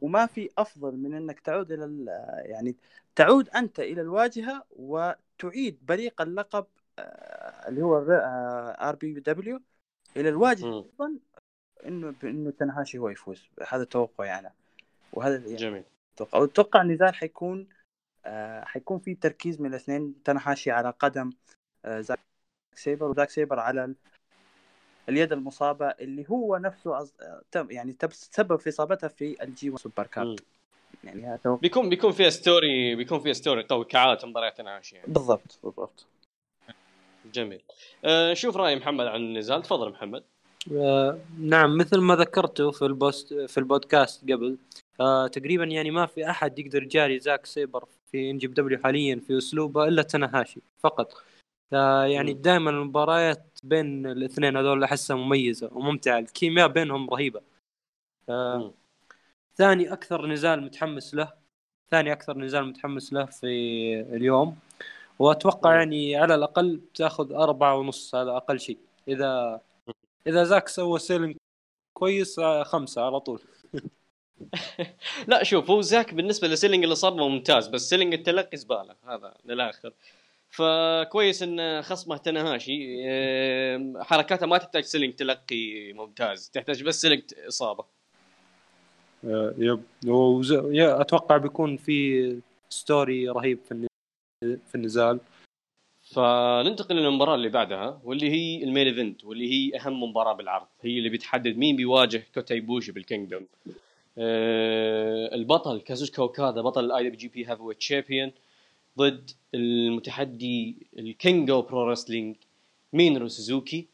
وما في أفضل من إنك تعود إلى ال- يعني تعود أنت إلى الواجهة وتعيد بريق اللقب آه، اللي هو RPW إلى الواجهة. أيضا إنه إنه تنهاشي هو يفوز. هذا توقعي أنا. وهذا يعني جميل. أتوقع واتوقع النزال حيكون آه حيكون في تركيز من الاثنين تنحاشي على قدم آه زاك سيبر وزاك سيبر على اليد المصابة اللي هو نفسه. آه، تم- يعني تسبب في إصابتها في ال G1 سوبر. كارد. يعني هذا بيكون بيكون فيها story بيكون فيها story قوي كعادة مباريات تنعاشي يعني بالضبط بالضبط. جميل. أه شوف رأي محمد عن النزال. تفضل محمد. آه، نعم مثل ما ذكرته في البوست في البودكاست قبل آه تقريبا يعني ما في أحد يقدر يجاري زاك سيبر في NJPW حاليا في أسلوبه إلا تناهاشي فقط. آه يعني. دائما المباريات بين الاثنين هذول أحسها مميزة وممتعة الكيمياء بينهم رهيبة آه. ثاني أكثر نزال متحمس له ثاني أكثر نزال متحمس له في اليوم وأتوقع. يعني على الأقل تأخذ أربعة ونص هذا أقل شيء إذا إذا زاك سوى selling كويس آه، خمسة على طول لا شوف هو زاك بالنسبة ل selling الاصابه ممتاز بس selling التلقي زبالة هذا للآخر فكويس إن خصمه تناهاشي أم، حركاته ما تحتاج selling تلقي ممتاز. تحتاج بس selling إصابة. آه، yep. يا أتوقع بيكون في story رهيب في الن- في النزال. فننتقل للمباراه اللي بعدها واللي هي ال main event واللي هي أهم مباراة بالعرض. هي اللي بتحدد مين بيواجه كوتا ايبوشي بالكينجدوم. آه البطل كازوشكا اوكادا بطل ال IWGP heavyweight champion ضد المتحدي ال King of Pro Wrestling مينرو سوزوكي.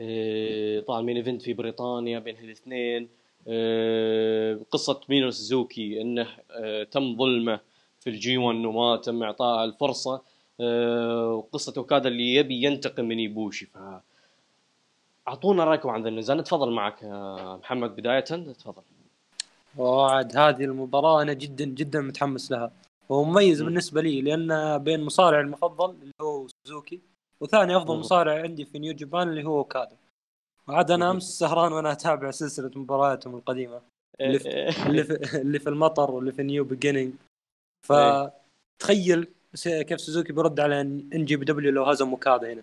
آه طبعا main event في بريطانيا بين الاثنين آه قصة مينرو سوزوكي إنه آه تم ظلمه في ال G1 وما تم اعطائه الفرصة. آه، وقصه اوكادا اللي يبي ينتقم من إيبوشي. ف أعطونا رأيكم عن ذا النزال نتفضل معك محمد بداية. تفضل. وعاد هذه المباراة أنا جدا جدا متحمس لها. ومميز مم. بالنسبة لي لأن بين مصارع المفضل اللي هو سوزوكي وثاني أفضل مم. مصارع عندي في نيو جابان اللي هو اوكادا وعاد أنا مم. أمس سهران وأنا أتابع سلسلة مبارياتهم القديمة اللي في, آه، اللي في, اللي في المطر واللي في New Beginning إيه. فتخيل س- كيف سوزوكي بيرد على NJPW لو هزم اوكادا هنا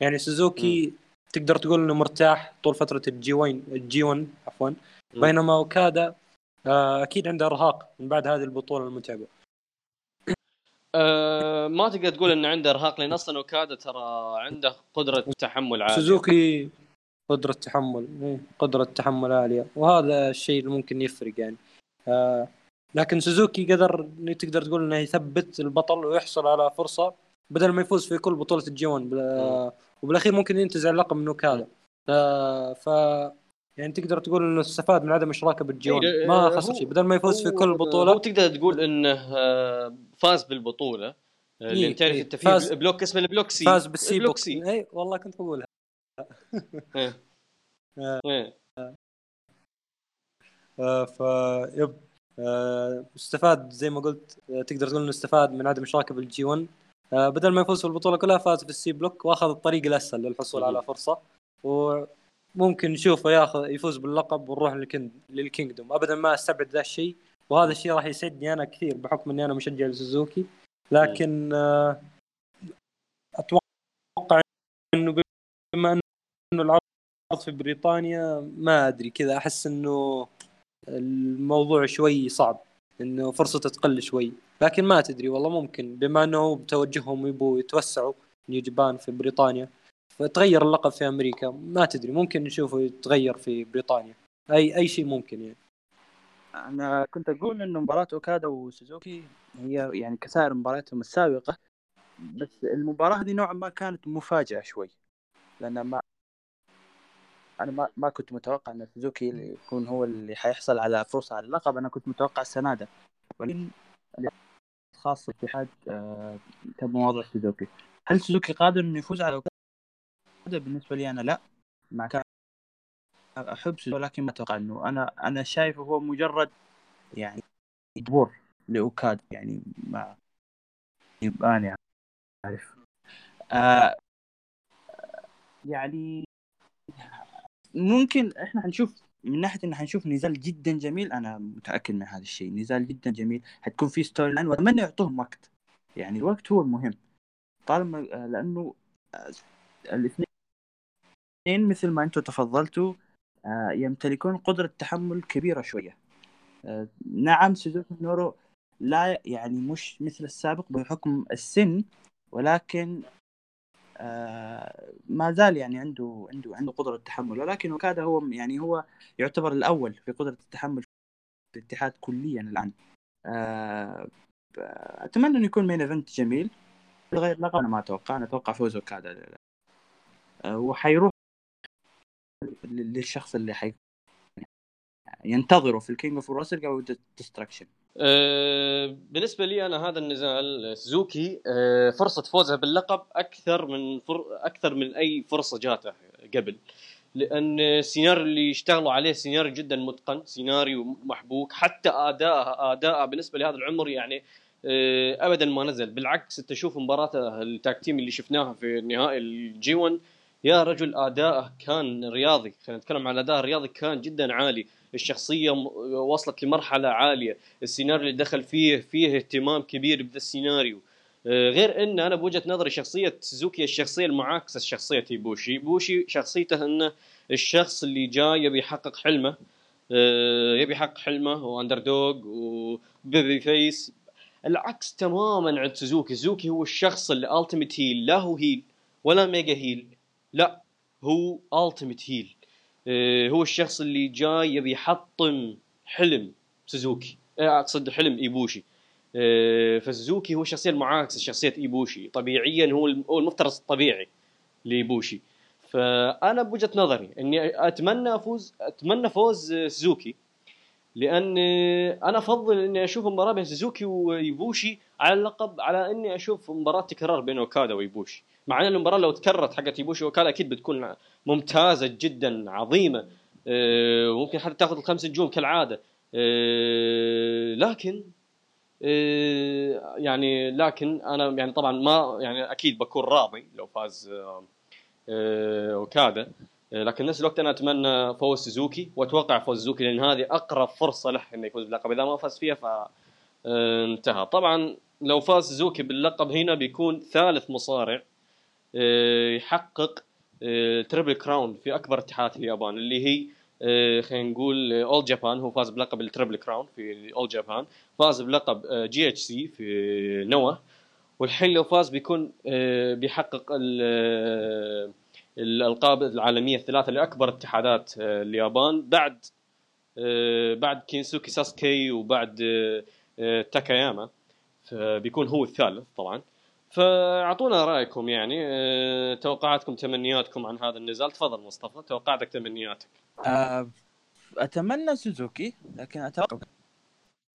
يعني سوزوكي تقدر تقول إنه مرتاح طول فترة الجي 1 الجي 1 عفوا. بينما اوكادا آه، أكيد عنده إرهاق من بعد هذه البطولة المتعبة آه، ما تقدر تقول انه عنده إرهاق لأن أصلا أوكادا ترى عنده قدرة تحمل عالية. سوزوكي قدرة تحمل قدرة تحمل عالية وهذا الشيء اللي ممكن يفرق يعني. آه، لكن سوزوكي قدر تقدر تقول إنه يثبت البطل ويحصل على فرصة بدل ما يفوز في كل بطولة الـ G1 بال- وبالأخير ممكن ينتزع اللقب من أوكادا. آه، ف يعني تقدر تقول إنه استفاد من عدم إشراكه بالـ G1 إيه، ما خسر هو- شيء. بدل ما يفوز في هو- كل هو بطوله تقدر تقول إنه آه، فاز بالبطولة. آه، إيه، لأن تعرف إيه، أنت في فاز- block اسمه الـ block C. فاز بالـ C block. C. اي والله كنت بقولها. إيه. آه. إيه. ف yep. استفاد زي ما قلت تقدر تقول إنه استفاد من عدم إشراكه بالـ G1 آه، بدل ما يفوز في البطولة كلها فاز في الـ C block وأخذ الطريق الأسهل للحصول. على فرصة. وممكن نشوفه ياخذ يفوز باللقب ونروح للكينج لل Kingdom. ابدا ما أستبعد ذا الشيء وهذا الشيء راح يسعدني أنا كثير بحكم إني أنا مشجع لسوزوكي. لكن آه، أتوقع إنه بما إنه العرض في بريطانيا ما أدري كذا أحس إنه الموضوع شوي صعب إنه فرصته تقل شوي. لكن ما تدري والله ممكن بما إنه بتوجههم يبوا يتوسعوا نيو جابان في بريطانيا. فتغير اللقب في أمريكا. ما تدري ممكن نشوفه يتغير في بريطانيا. أي أي شيء ممكن يعني. أنا كنت أقول إنه مباراة أوكادا وسوزوكي هي يعني كسائر مبارياتهم السابقة بس المباراة هذه نوعا ما كانت مفاجأة شوي. لأن ما أنا ما, ما كنت متوقع إن سوزوكي يكون هو اللي حيحصل على فرصة على اللقب. أنا كنت متوقع سانادا ولكن خاص الاتحاد آه، تم وضع سوزوكي. هل سوزوكي قادر إنه يفوز على اوكادا بالنسبة لي أنا لا مع كان احب ولكن ما أتوقع إنه أنا أنا شايفه هو مجرد يعني دور لأوكادا يعني ما يبقى أنا عارف آه يعني ممكن إحنا حنشوف من ناحية ان حنشوف نزال جدا جميل أنا متأكد من هذا الشيء. نزال جدا جميل حتكون فيه storyline وأتمنى يعطوهم وقت. يعني الوقت هو المهم. طالما آه، لأنه آه، الاثنين مثل ما أنتم تفضلتوا آه، يمتلكون قدرة تحمل كبيرة شوية. آه، نعم سوزوكي مينورو لا يعني مش مثل السابق بحكم السن ولكن آه، ما زال يعني عنده عنده عنده قدرة التحمل ولكن وكادا هو يعني هو يعتبر الأول في قدرة التحمل في الاتحاد كليا الآن. آه، أتمنى انه يكون مين ايفنت جميل. غير لقب أنا ما أتوقع. أنا أتوقع فوز آه، وحيروح للشخص اللي حي ينتظره في الـ King of Wrestle أو Destruction أه بالنسبة لي أنا هذا النزال سوزوكي أه فرصة فوزها باللقب أكثر من فر... أكثر من أي فرصة جاته قبل. لأن السيناريو اللي اشتغلوا عليه سيناريو جدا متقن سيناريو محبوك حتى اداءها اداءها بالنسبة لهذا العمر يعني أه ابدا ما نزل. بالعكس أنت شوف مباراته التاغ تيم اللي شفناها في نهائي الـ G1 يا رجل أداءه كان رياضي خلينا نتكلم عن الاداء الرياضي كان جدا عالي. الشخصية وصلت لمرحلة عالية. السيناريو اللي دخل فيه فيه اهتمام كبير بذا السيناريو. آه، غير إن أنا بوجهة نظري شخصية سوزوكي الشخصية المعاكسة لشخصيه ايبوشي ايبوشي شخصيته إنه الشخص اللي جاي يبي يحقق حلمه. آه، يبي يحقق حلمه و underdog و babyface العكس تماما عند سوزوكي. سوزوكي هو الشخص اللي ultimate heel لا هو heel ولا mega heel لا هو ultimate heel آه، هو الشخص اللي جاي يبي يحطم حلم سوزوكي. آه، أقصد حلم إيبوشي. آه، فسوزوكي هو الشخصيه المعاكسه شخصية إيبوشي. طبيعيا هو هو المفترس الطبيعي لإيبوشي. فأنا بوجهة نظري إني أتمنى أفوز أتمنى فوز سوزوكي. لأن أنا أفضل إني أشوف مباراة بين سوزوكي وإيبوشي على اللقب على إني أشوف مباراة تكرار بين أوكادا وإيبوشي. مع إن المباراة لو تكررت حقت ايبوشي واوكادا أكيد بتكون ممتازة جدا عظيمة. أه ممكن حتى تاخذ الخمس نجوم كالعادة. أه لكن أه يعني لكن أنا يعني طبعا ما يعني أكيد بكون راضي لو فاز اوكادا لكن نفس الوقت أنا أتمنى فوز سوزوكي وأتوقع فوز سوزوكي لأن هذه أقرب فرصة له إنه يفوز باللقب. إذا ما فاز فيها ف آه، انتهى. طبعا لو فاز سوزوكي باللقب هنا بيكون ثالث مصارع. آه، يحقق triple آه، crown في أكبر اتحادات اليابان اللي هي آه، خلينا نقول All Japan هو فاز بلقب الـ triple crown في All Japan فاز بلقب GHC في نوا والحين لو فاز بيكون بيحقق الألقاب العالمية الثلاثة لأكبر اتحادات اليابان بعد بعد كينسوكي ساسكي وبعد تاكاياما فبيكون هو الثالث طبعا. فأعطونا رأيكم يعني أه توقعاتكم تمنياتكم عن هذا النزال. تفضل مصطفى توقعاتك تمنياتك. أه أتمنى سوزوكي لكن أتوقع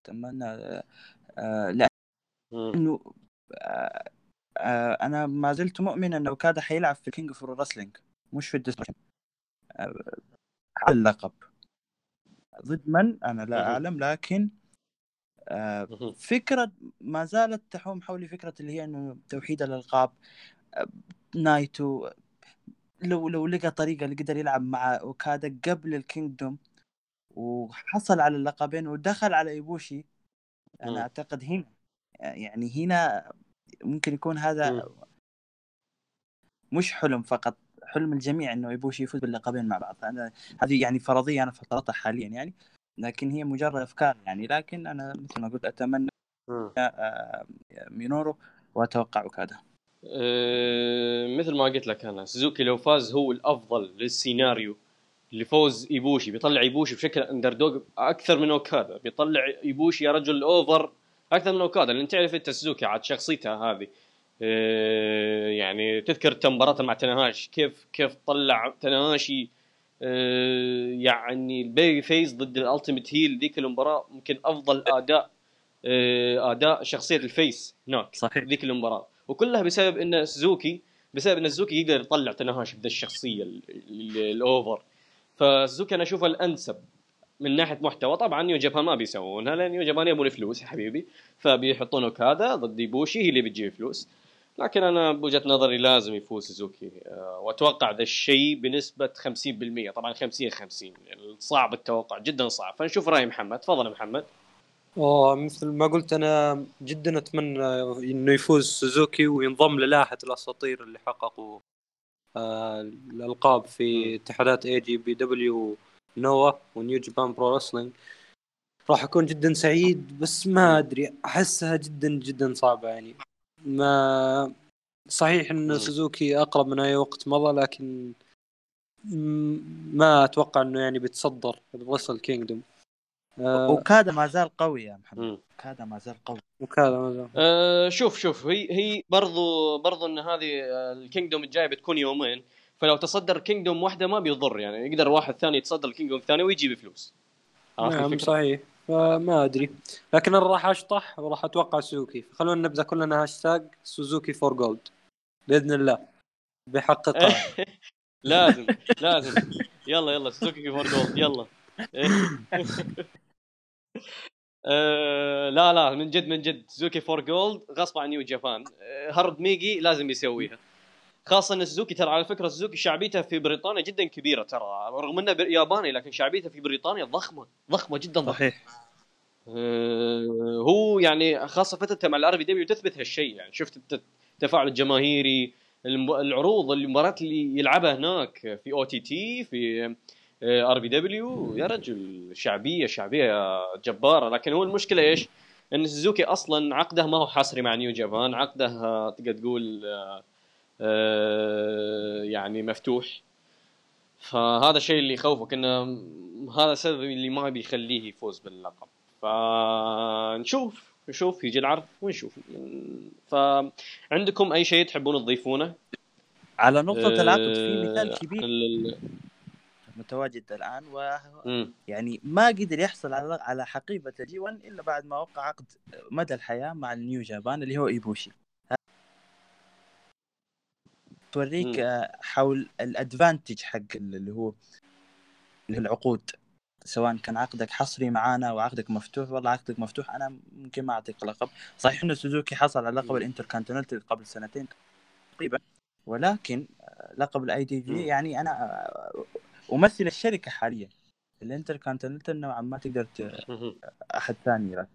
أتمنى أه لأنه أه أه أنا ما زلت مؤمن إنه اوكادا حيلعب في King of Wrestling مش في الـ Destruction أه اللقب. ضد من؟ أنا لا أعلم لكن آه، فكرة ما زالت تحوم حولي فكرة اللي هي إنه توحيد الألقاب آه، نايتو لو لو لقى طريقة اللي قدر يلعب مع أوكادا قبل الـ Kingdom وحصل على اللقبين ودخل على إيبوشي أنا أعتقد هنا يعني هنا ممكن يكون هذا مش حلم فقط حلم الجميع إنه إيبوشي يفوز باللقبين مع بعض. أنا هذه يعني فرضية أنا فطرتها حاليا يعني. لكن هي مجرد أفكار يعني. لكن أنا مثل ما قلت أتمنى آه، مينورو واتوقع اوكادا أه مثل ما قلت لك أنا سوزوكي لو فاز هو الأفضل للسيناريو لفوز إيبوشي. بيطلع إيبوشي بشكل under أكثر من أوكادا. بيطلع إيبوشي يا رجل over أكثر من أوكادا. لأن تعرف أنت سوزوكي عاد شخصيته هذه أه يعني تذكر مباراته مع تاناهاشي كيف كيف طلع تاناهاشي آه، يعني ال baby face ضد ال ultimate heel ذيك المباراة يمكن أفضل أداء آه، أداء شخصية ال face. هناك صحيح. ذيك المباراة. وكلها بسبب إن سوزوكي بسبب إن سوزوكي يقدر يطلع تاناهاشي بذا الشخصية ال over. فسوزوكي أنا أشوفه الأنسب من ناحية محتوى. طبعا New Japan ما بيسوونها لأن New Japan يبون فلوس يا حبيبي. فبيحطون هذا ضد إيبوشي هي اللي بتجيب فلوس. لكن أنا بوجهة نظري لازم يفوز سوزوكي آه، وأتوقع ذا الشيء بنسبة 50% طبعا 50 50 صعب التوقع جدا صعب. فنشوف رأي محمد. تفضل محمد. مثل ما قلت أنا جدا أتمنى إنه يفوز سوزوكي وينضم للائحة الأساطير اللي حققوا آه الألقاب في اتحادات AJPW NOAH و New Japan Pro Wrestling راح أكون جدا سعيد بس ما أدري أحسها جدا جدا صعبة يعني. ما صحيح إن مم. سوزوكي أقرب من أي وقت مضى لكن ما أتوقع إنه يعني بيتصدر ال Wrestle Kingdom أوكادا ما زال قوي يا محمد أوكادا ما زال قوي وكذا ما زال. أه شوف شوف هي هي برضو برضو إن هذه آه، ال Kingdom الجاية بتكون يومين فلو تصدر Kingdom واحدة ما بيضر يعني يقدر واحد ثاني يتصدر ال Kingdom الثاني ويجيب فلوس نعم؟ صحيح فما أدري. لكن أنا راح أشطح وراح أتوقع سوزوكي. فخلونا نبدأ كلنا هاشتاج سوزوكي for gold. بإذن الله. بيحققها لازم لازم. يلا يلا سوزوكي for gold. يلا. آه، لا لا من جد من جد. سوزوكي for gold غصب عن New Japan. آه، Harold Meij لازم يسويها. خاصة إن سوزوكي ترى على فكرة سوزوكي شعبيته في بريطانيا جدا كبيرة ترى. رغم إنه ياباني لكن شعبيته في بريطانيا ضخمة ضخمة جدا ضخمة. صحيح. آه، هو يعني خاصة فترته مع ال RPW تثبت هالشيء يعني. شفت الت- التفاعل الجماهيري العروض المباريات اللي يلعبها هناك في OTT في RPW. يا رجل شعبية شعبية جبارة. لكن هو المشكلة إيش؟ إن سوزوكي أصلا عقده ما هو حصري مع New Japan. عقده آه، تقدر تقول آه، آه، يعني مفتوح. فهذا الشيء اللي يخوفك إنه هذا السبب اللي ما بيخليه يفوز باللقب. فنشوف نشوف يجي العرض ونشوف. فعندكم أي شيء تحبون تضيفونه؟ على نقطة آه، العقد في مثال كبير. ال- متواجد الآن مم. ويعني ما قدر يحصل على على حقيبة ال G1 إلا بعد ما وقع عقد مدى الحياة مع ال New Japan اللي هو إيبوشي. توريك حول ال advantage حق اللي هو اللي هو العقود سواء كان عقدك حصري معانا وعقدك مفتوح والله عقدك مفتوح أنا ممكن ما أعطيك لقب صحيح إنه سوزوكي حصل على لقب. الإنتركونتيننتال قبل سنتين تقريبا ولكن لقب ال IWGP يعني أنا أمثل الشركة حاليا الإنتركونتيننتال نوعا ما تقدر. أحد ثاني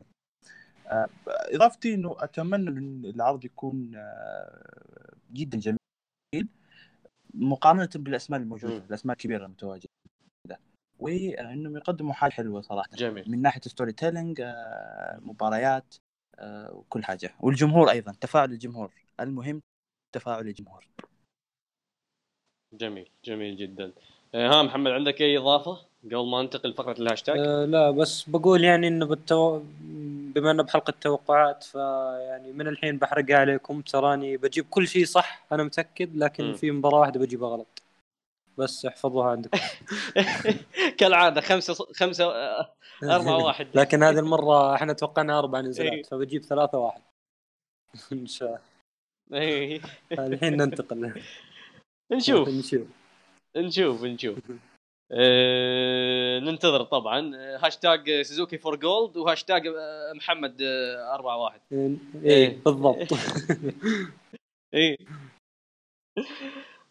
آه، إضافتي إنه أتمنى إن العرض يكون آه، جدا جميل مقارنة بالأسماء الموجودة مم. الأسماء الكبيرة المتواجدة. وإنهم يقدموا حاجة حلوة صراحة. جميل. من ناحية storytelling مباريات آه، وكل حاجة. والجمهور أيضا تفاعل الجمهور. المهم تفاعل الجمهور. جميل جميل جدا. آه، ها محمد عندك أي إضافة؟ قبل ما ننتقل لفقرة الهاشتاج؟ آه لا بس بقول يعني إنه بالتو... بما إنه بحلقة توقعات فيعني من الحين بحرقها عليكم. تراني بجيب كل شيء صح أنا متأكد لكن مم. في مباراة واحدة بجيبها غلط. بس احفظوها عندكم. كالعادة خمسة ص- خمسة آه، أربعة واحد. لكن هذه المرة إحنا توقعنا أربع إيه. نزلات فبجيب ثلاثة واحد. إن شاء إيه. الله الحين ننتقل. نشوف. نشوف. نشوف نشوف. آه، ننتظر طبعا. آه، هاشتاج سوزوكي for gold وهاشتاج آه، محمد أربعة واحد. إيه إيه. بالضبط. إيه.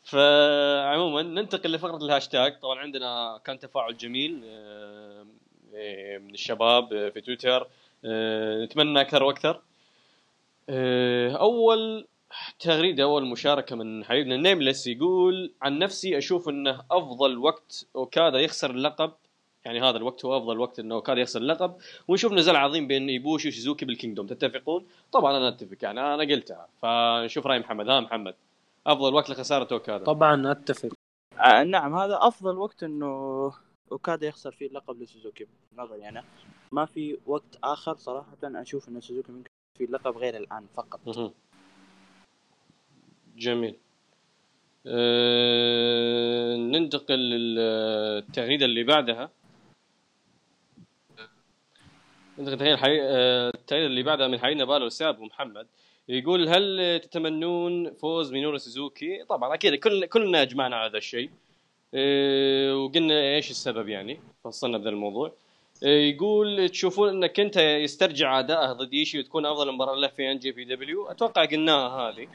فعموما ننتقل لفقرة الهاشتاج طبعا عندنا كان تفاعل جميل إيه، من الشباب في تويتر نتمنى أكثر وأكثر. أول تغريدة أول مشاركة من حبيبنا Nameless يقول عن نفسي أشوف إنه أفضل وقت أوكادا يخسر اللقب. يعني هذا الوقت هو أفضل وقت إنه أوكادا يخسر اللقب. ونشوف نزال عظيم بين إيبوشي وسوزوكي بال Kingdom تتفقون؟ طبعا أنا أتفق يعني أنا قلتها فنشوف رأي محمد. ها محمد أفضل وقت لخسارة أوكادا. طبعا أتفق. آه نعم هذا أفضل وقت إنه أوكادا يخسر فيه اللقب لسوزوكي بنظري أنا. ما في وقت آخر صراحة أشوف إن سوزوكي ممكن في اللقب غير الآن فقط. جميل أه... ننتقل للتغريدة اللي بعدها ننتقل. أه... التغريدة اللي بعدها من حبيبنا بالو ساب ومحمد يقول هل تتمنون فوز مينورو سوزوكي؟ طبعا أكيد كل كلنا أجمعنا على هذا الشيء. أه... وقلنا إيش السبب يعني فصلنا بهذا الموضوع. يقول تشوفون إن كينتا يسترجع اداءه ضد إيشي وتكون أفضل مباراة له في NJPW؟ أتوقع قلناها هذه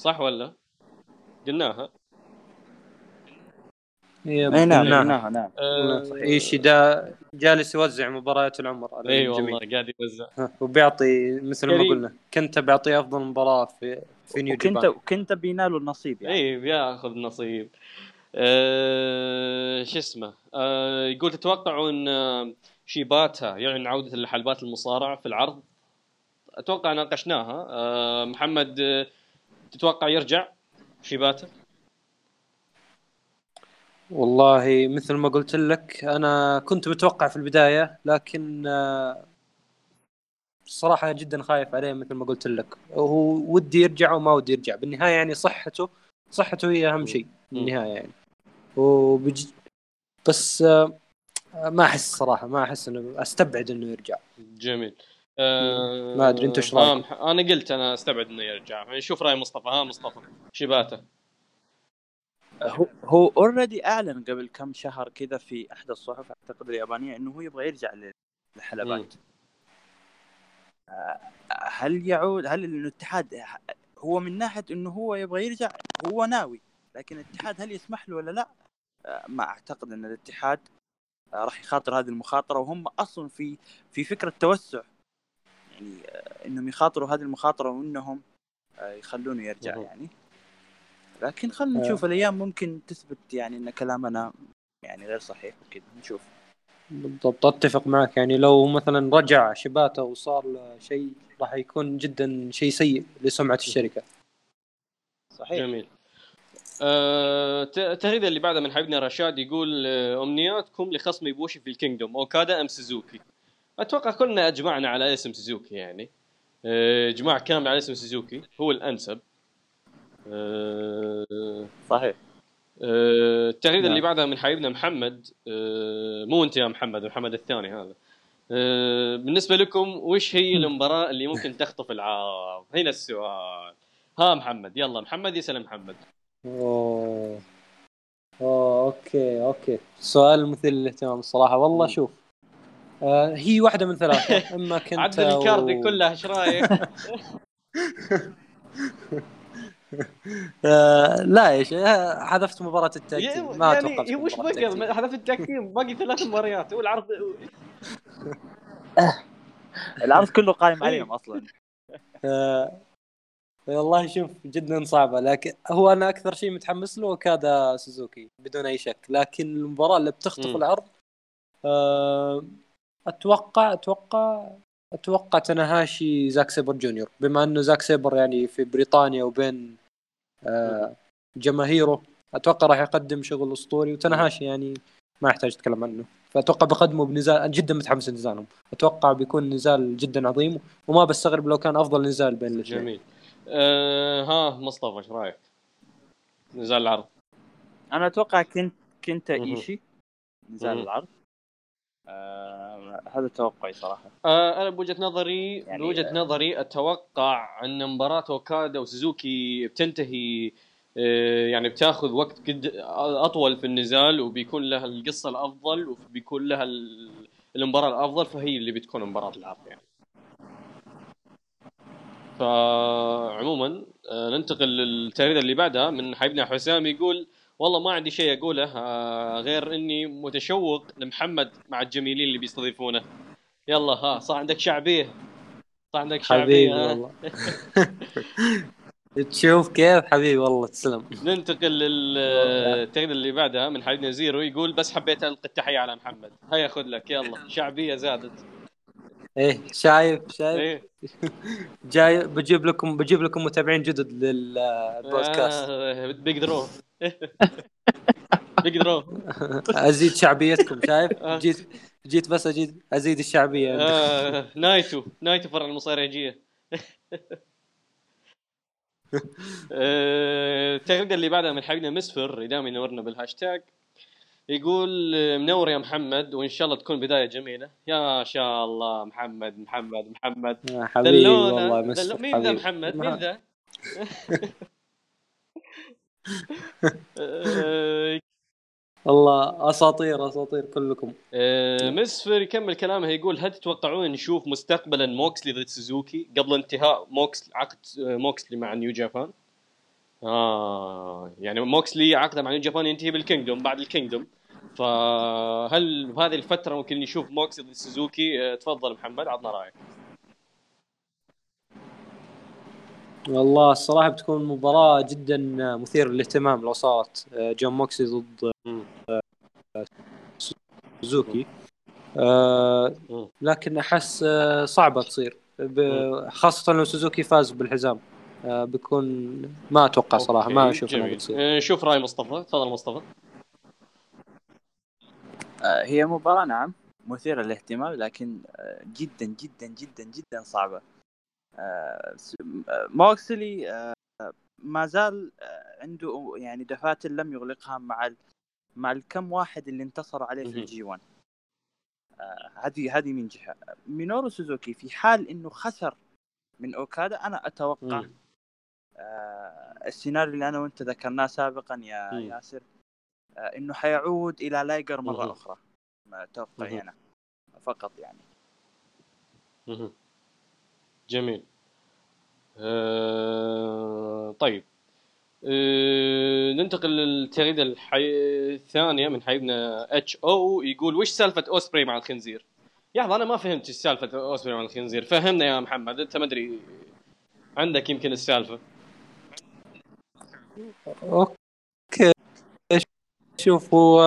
صح ولا؟ قلناها. أي نعم نعم. أه... إيشي ذا جالس يوزع مباريات العمر. على إي الجميع والله قاعد يوزع. وبيعطي مثل ما. قلنا كينتا بيعطيه أفضل مباراة في في New وكينتا Japan وكينتا بينالوا النصيب يعني. إي بياخذ نصيب. أه... آه شو اسمه؟ آه يقول تتوقعوا ان آه، شيباتا يعلن عودة لحلبات المصارعة في العرض؟ أتوقع ناقشناها. آه محمد آه تتوقع يرجع شيباتا والله مثل ما قلت لك أنا كنت متوقع في البداية لكن آه، الصراحه جدا خايف عليه مثل ما قلت لك. هو ودي يرجع وما ودي يرجع. بالنهاية يعني صحته صحته هي أهم شيء بالنهايه يعني. وبج... بس آه، ما أحس صراحة ما أحس إنه أستبعد إنه يرجع. جميل. آه ما أدري، أنت إيش آه، رأيك؟ مح- أنا قلت أنا أستبعد إنه يرجع. نشوف رأي مصطفى. ها مصطفى. شيباتا هو هو اوريدي أعلن قبل كم شهر كذا في احدى الصحف أعتقد اليابانية إنه هو يبغى يرجع للحلبات. آه، هل يعود هل الاتحاد هو من ناحية إنه هو يبغى يرجع هو ناوي. لكن الاتحاد هل يسمح له ولا لا؟ آه، ما أعتقد إن الاتحاد آه، راح يخاطر هذه المخاطرة. وهم أصلا في في فكرة توسع. يعني آه، إنهم يخاطروا هذه المخاطرة وإنهم آه، يخلونه يرجع. يعني. لكن خلينا آه. نشوف الأيام ممكن تثبت يعني إن كلامنا يعني غير صحيح وكذا نشوف. بالضبط أتفق معك. يعني لو مثلا رجع شيباتا وصار له شيء راح يكون جدا شيء سيء لسمعة الشركة. صحيح. جميل. ت- التغريده اللي بعدها من حبيبنا رشاد يقول أمنياتكم لخصم إيبوشي في ال Kingdom. أوكادا أم سوزوكي أتوقع كلنا أجمعنا على اسم سوزوكي يعني. آه، إجماع كامل على اسم سوزوكي هو الأنسب. آه، صحيح. آه، التغريدة نعم. اللي بعدها من حبيبنا محمد مو أنت يا محمد محمد الثاني هذا. بالنسبة لكم وش هي المباراه اللي ممكن تخطف العرض هنا السؤال. ها محمد يلا محمد يسأل محمد. أوه. أوه okay okay. سؤال مثير للاهتمام الصراحة. والله. شوف آه هي واحدة من ثلاثة إما كنت عدل الكاردي كلها إيش رأيك؟ آه لا إيش آه، حذفت مباراة التاج ما أتوقع يعني تكون وش بقى. هدف التحكيم باقي ثلاث مباريات والعرض العرض كله قايم عليهم أصلا آه والله شوف جدا صعبة لكن هو أنا أكثر شيء متحمس له كادا سوزوكي بدون أي شك لكن المباراة اللي بتخطف. العرض آه أتوقع أتوقع أتوقع تاناهاشي زاك سيبر جونيور. بما إنه زاك سيبر يعني في بريطانيا وبين آه جماهيره أتوقع راح يقدم شغل أسطوري وتاناهاشي يعني ما يحتاج أتكلم عنه. فأتوقع بقدمه بنزال أنا جدا متحمس لنزالهم. أتوقع بيكون نزال جدا عظيم وما بستغرب لو كان أفضل نزال بين الاثنين. جميل. آه ها مصطفى إيش رأيك؟ نزال العرض. أنا أتوقع كنت كنت. إيشي. نزال. العرض. آه هذا توقعي صراحة. آه أنا بوجهة نظري يعني- بوجهة نظري أتوقع أن مباراة أوكادا وسوزوكي بتنتهي آه يعني بتاخذ وقت قد أطول في النزال وبيكون لها القصة الأفضل وبيكون لها ال- المباراة الأفضل فهي اللي بتكون مباراة العرض يعني. فعموما آه، ننتقل للتغريدة اللي بعدها من حبيبنا حسام يقول والله ما عندي شيء أقوله آه، غير إني متشوق لمحمد مع الجميلين اللي بيستضيفونه. يلا ها صار عندك شعبية. صار عندك حبيبي شعبية. ها؟ والله. تشوف كيف؟ حبيبي والله تسلم. ننتقل للتغريده اللي بعدها من حبيبنا زيرو يقول بس حبيت ألقي التحية على محمد. هيا خذ لك يلا. شعبية زادت. إيه شايف شايف؟ إيه. جاي بجيب لكم بجيب لكم متابعين جدد للبودكاست. آه، بيقدروا بيقدروا أزيد شعبيتكم شايف؟ آه. جيت جيت بس اجيد أزيد الشعبية. آه، نايتو نايتو فرع المصارعجية. التغريده اللي بعدها من حبيبنا مسفر دائما ينورنا بالهاشتاج. يقول منور يا محمد وإن شاء الله تكون بداية جميلة. يا شاء الله محمد محمد محمد. يا حبيبي دلونا. والله دلو... مين ذا. محمد؟ مين ذا؟ والله أساطير أساطير كلكم. آه، مسفر يكمل كلامه يقول هل تتوقعون نشوف مستقبلا موكسلي ضد سوزوكي قبل انتهاء موكس عقد موكسلي مع New Japan؟ آه يعني موكسلي عقده مع New Japan ينتهي بال Kingdom بعد ال Kingdom. فهل بهذه الفترة ممكن نشوف موكسلي ضد سوزوكي؟ آه، تفضل محمد عطنا رأيك. والله الصراحة بتكون مباراة جدا مثيرة للاهتمام لو صارت آه، جون موكسلي ضد. سوزوكي. آه مم. لكن أحس صعبة تصير. خاصة لو سوزوكي فاز بالحزام. بيكون ما أتوقع صراحة ما أشوف انها بتصير. آه، شوف رأي مصطفى. تفضل مصطفى. هي مباراة نعم مثيرة للاهتمام لكن آه، جدا جدا جدا جدا صعبة آه، آه، موكسلي آه، ما زال آه، عنده يعني دفاتر لم يغلقها مع مع الكم واحد اللي انتصر عليه في. ال G1 آه، هذه هذه من جهة مينورو سوزوكي في حال إنه خسر من أوكادا أنا أتوقع. آه، السيناريو اللي أنا وأنت ذكرناه سابقا يا. ياسر آه، إنه حيعود إلى لايجر مرة مهم. أخرى ما توقعي مهم. أنا فقط يعني مهم. جميل آه، طيب آه، ننتقل للتغريدة الحي... الثانية من حبيبنا H O يقول وش سالفة أوسبري مع الخنزير؟ يا أخي أنا ما فهمت إيش سالفة أوسبري مع الخنزير، فهمنا يا محمد أنت ما أدري عندك يمكن السالفة okay شوف هو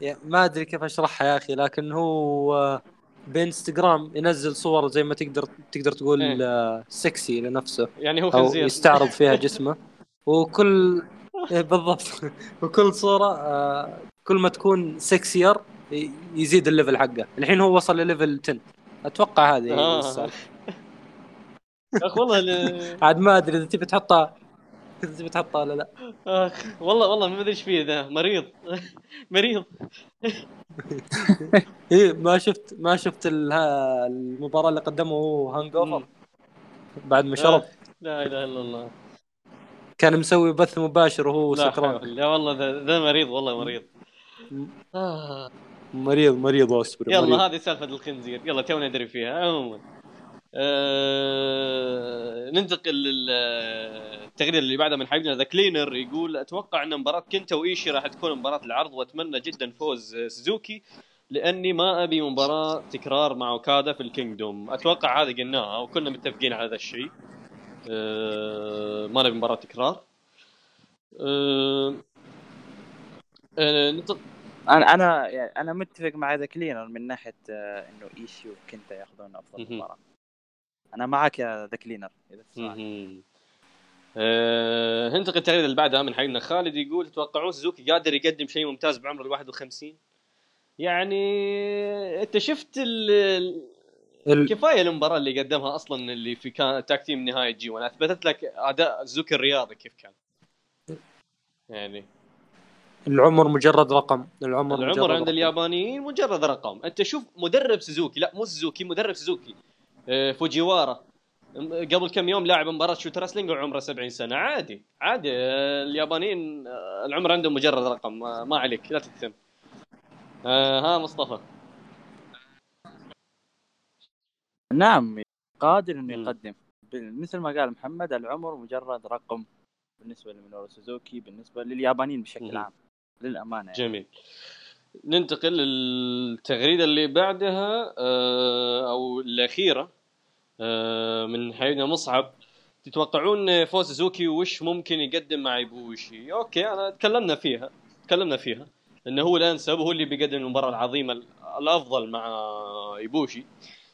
يعني ما أدري كيف أشرحها يا أخي لكن هو بإنستغرام ينزل صور زي ما تقدر تقدر تقول إيه. سكسي لنفسه يعني هو خنزير يستعرض فيها جسمه وكل إيه بالضبط وكل صورة آه، كل ما تكون sexier يزيد ال level حقه الحين هو وصل لل level 10 أتوقع هذه آه. السالفه والله. عاد ما أدري إذا تبي تحطها تبي تحطها ولا لا؟ آخ والله والله ما أدري إيش فيه ذا مريض. مريض. إيه ما شفت ما شفت المباراة اللي قدمه هو hangover. بعد ما شرب. لا إله إلا الله. كان مسوي بث مباشر وهو سكران. لا والله ذا مريض والله مريض. آه. مريض مريض اوسبري يلا. هذه سالفة الخنزير. يلا تونا ندري فيها. عموما. آه... ننتقل للتغريده اللي بعدها من حبيبنا The Cleaner يقول أتوقع أن مباراة كنتا وإيشي راح تكون مباراة العرض وأتمنى جدا فوز سوزوكي لأني ما أبي مباراة تكرار مع أوكادا في ال Kingdom. أتوقع هذه قلناها وكنا متفقين على هذا الشيء. آه... ما نبي مباراة تكرار. آه... أنا أنا يعني أنا متفق مع The Cleaner من ناحية إنه إيشي وكنتا ياخذون أفضل. مباراة. أنا معك يا The Cleaner إذا تسمعني مهم. آه، ننتقل التغريده اللي بعدها من حبيبنا خالد يقول تتوقعون سوزوكي قادر يقدم شيء ممتاز بعمر ال 51 يعني أنت شفت ال... ال- كفاية المباراة اللي قدمها أصلا اللي في كان tag team نهايه G 1 أثبتت لك أداء سوزوكي الرياضي كيف كان؟ يعني. العمر مجرد رقم العمر مجرد العمر عند رقم. اليابانيين مجرد رقم. أنت شوف مدرب سوزوكي لا مو سوزوكي مدرب سوزوكي. فوجيوارا. م- قبل كم يوم لاعب مباراة shoot wrestling وعمره 70 سنة. عادي عادي. آه، اليابانيين آه، العمر عندهم مجرد رقم. ما عليك لا تهتم آه ها مصطفى. نعم قادر إنه. يقدم. مثل ما قال محمد العمر مجرد رقم بالنسبة لمينورو سوزوكي بالنسبة لليابانيين بشكل. عام. للأمانة يعني. جميل. ننتقل للتغريدة اللي بعدها آه، أو الأخيرة آه، من حبيبنا مصعب. تتوقعون فوز سوزوكي وش ممكن يقدم مع إيبوشي؟ أوكي أنا تكلمنا فيها تكلمنا فيها. إنه هو الانسب وهو اللي بيقدم المباراة العظيمة ال- الأفضل مع إيبوشي.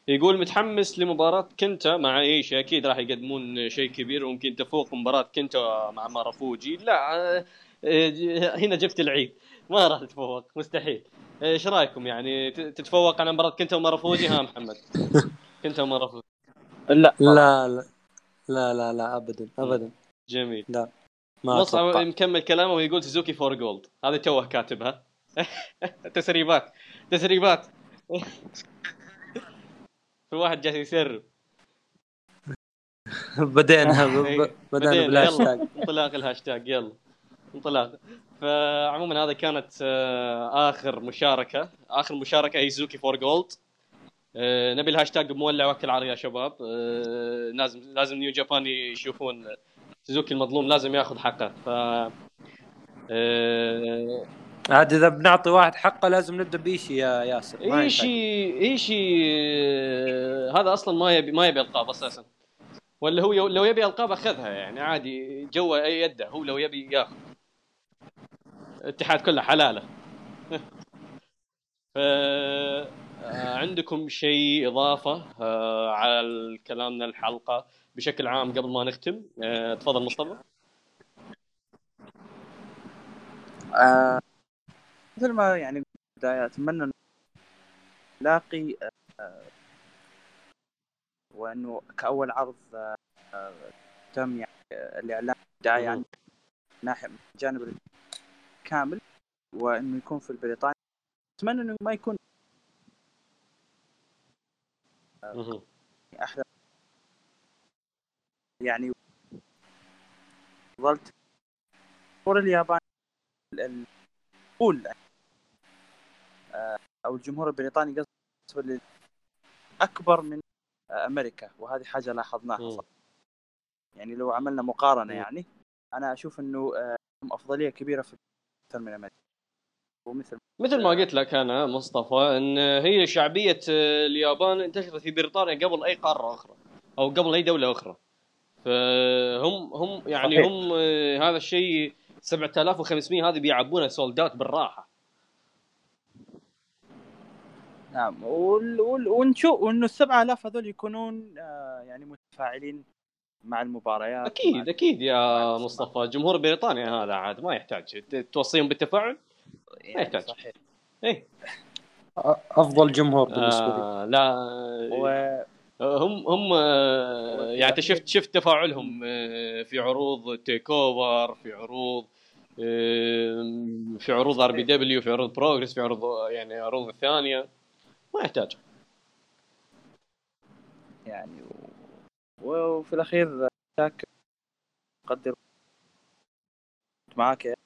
يقول متحمس لمباراة كنتا مع ايشي أكيد راح يقدمون شيء كبير وممكن تفوق مباراة كنتا مع مارافوجي. لا آه، هنا جبت العيد. ما راح تتفوق مستحيل. إيش رأيكم يعني؟ تتفوق على مباراة كنتا ومارافوجي ها محمد. كنتا ومارافوجي لا. لا لا لا لا لا ابدا ابدا. جميل. ما مصعب مكمل كلامه ويقول سوزوكي for gold هذا توه كاتبها تسريبات تسريبات. في واحد جالس يسرب. بدينا إيه، بدينا يلا بالهاشتاج. انطلاق الهاشتاج يلا. انطلاق. فعموما هذا كانت آه، آخر مشاركة. آخر مشاركة هي سوزوكي for gold نبي الهاشتاج مولع وكل عار يا شباب. آه، لازم لازم New Japan يشوفون سوزوكي المظلوم لازم ياخذ حقه. ف آه، عاد إذا بنعطي واحد حقه لازم نبدأ بإيشي يا ياسر. إيشي إيشي هذا أصلا ما يبي ما يبي ألقاب أساسا. ولا هو لو يبي ألقاب أخذها يعني عادي جوا اي يده هو لو يبي ياخذ. الاتحاد كله حلاله. ف آه، عندكم شيء إضافة آه، على كلامنا الحلقة بشكل عام قبل ما نختم؟ آه، تفضل مصطفى. آه مثل ما يعني بداية أتمنى إنه نلاقي آه وأنه كأول عرض آه تم يعني الإعلان بداية عن ناحية من الجانب كامل وإنه يكون في بريطانيا أتمنى إنه ما يكون. أحلى يعني ظلت جمهور اليابان ال- القول آه، أو الجمهور البريطاني قصدي بالنسبة أكبر من أمريكا وهذه حاجة لاحظناها. يعني لو عملنا مقارنة مم. يعني أنا أشوف إنه آه، لهم أفضلية كبيرة في من أمريكا ومثل مثل ما قلت. لك أنا مصطفى إن هي شعبية آه، اليابان انتشرت في بريطانيا قبل أي قارة أخرى أو قبل أي دولة أخرى. فهم هم يعني صحيح. هم آه، هذا الشيء 7500 هذه بيعبونها سولدات بالراحة. نعم. وال... وال... ونشوف وانه ال 7000 هذول يكونون آه، يعني متفاعلين مع المباريات أكيد أكيد يا مصطفى. جمهور بريطانيا هذا عاد ما يحتاج. ت- توصيهم بالتفاعل؟ يعني يحتاج. صحيح. إيه. أفضل جمهور بالنسبة لي. آه لا و... هم هم آه، يعني انت شفت شفت تفاعلهم آه، في عروض TakeOver في عروض آه، في عروض RPW في عروض Progress في عروض يعني عروض الثانية ما يحتاج. يعني و... وفي الأخير شاكر قدر. معاك.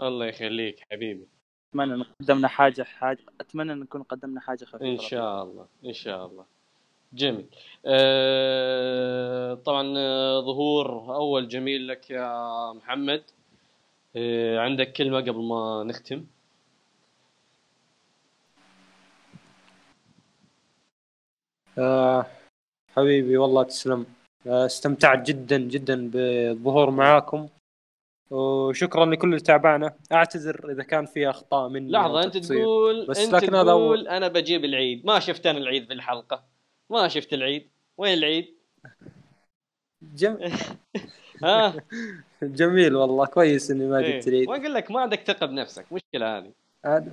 الله يخليك حبيبي. أتمنى إن قدمنا حاجة حاجة أتمنى إن نكون قدمنا حاجة خفيفة. إن شاء الله إن شاء الله. جميل. آه، طبعا آه، ظهور أول جميل لك يا محمد. آه، عندك كلمة قبل ما نختم؟ آه حبيبي والله تسلم. استمتعت جدا جدا بالظهور معاكم. وشكرا لكل اللي تابعنا. أعتذر إذا كان في أخطاء مني لحظة أو انت. تقول بس أنت لكن هذا تقول أنا بجيب العيد. ما شفت أنا العيد في الحلقة. ما شفت العيد. وين العيد؟ جم... ها؟ جميل والله كويس إني ما إيه. جبت العيد. ما أقول لك ما عندك ثقة بنفسك. مشكلة هذه.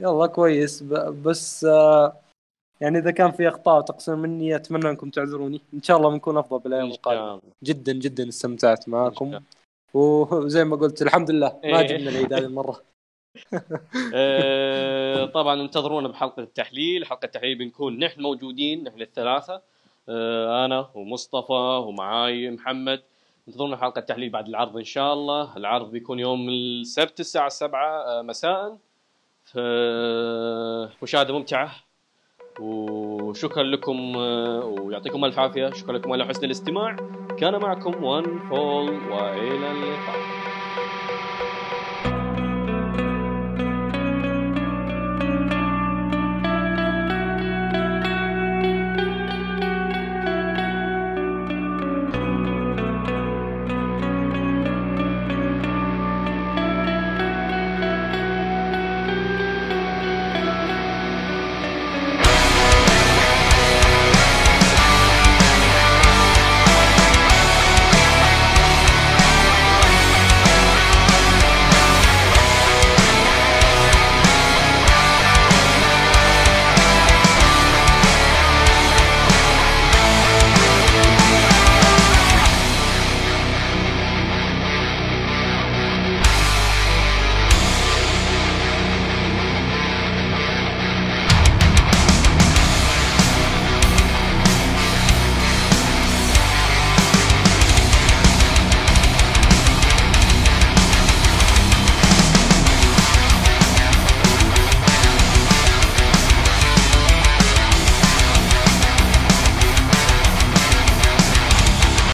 يلا كويس. ب... بس آه يعني إذا كان في أخطاء وتقصير مني أتمنى أنكم تعذروني. إن شاء الله بنكون أفضل بالأيام القادمة. جدا جدا استمتعت معاكم. وزي ما قلت الحمد لله. ما إيه. جبنا العيد هذه المرة. آه، طبعا انتظرونا بحلقة التحليل. حلقة التحليل بنكون نحن موجودين نحن الثلاثة. آه، أنا ومصطفى ومعاي محمد. انتظرونا حلقة التحليل بعد العرض إن شاء الله. العرض بيكون يوم السبت الساعة 7 مساء. مشاهدة ممتعة. وشكرا لكم آه، ويعطيكم ألف عافية. شكرا لكم على حسن الاستماع. كان معكم وان فول وإلى اللقاء.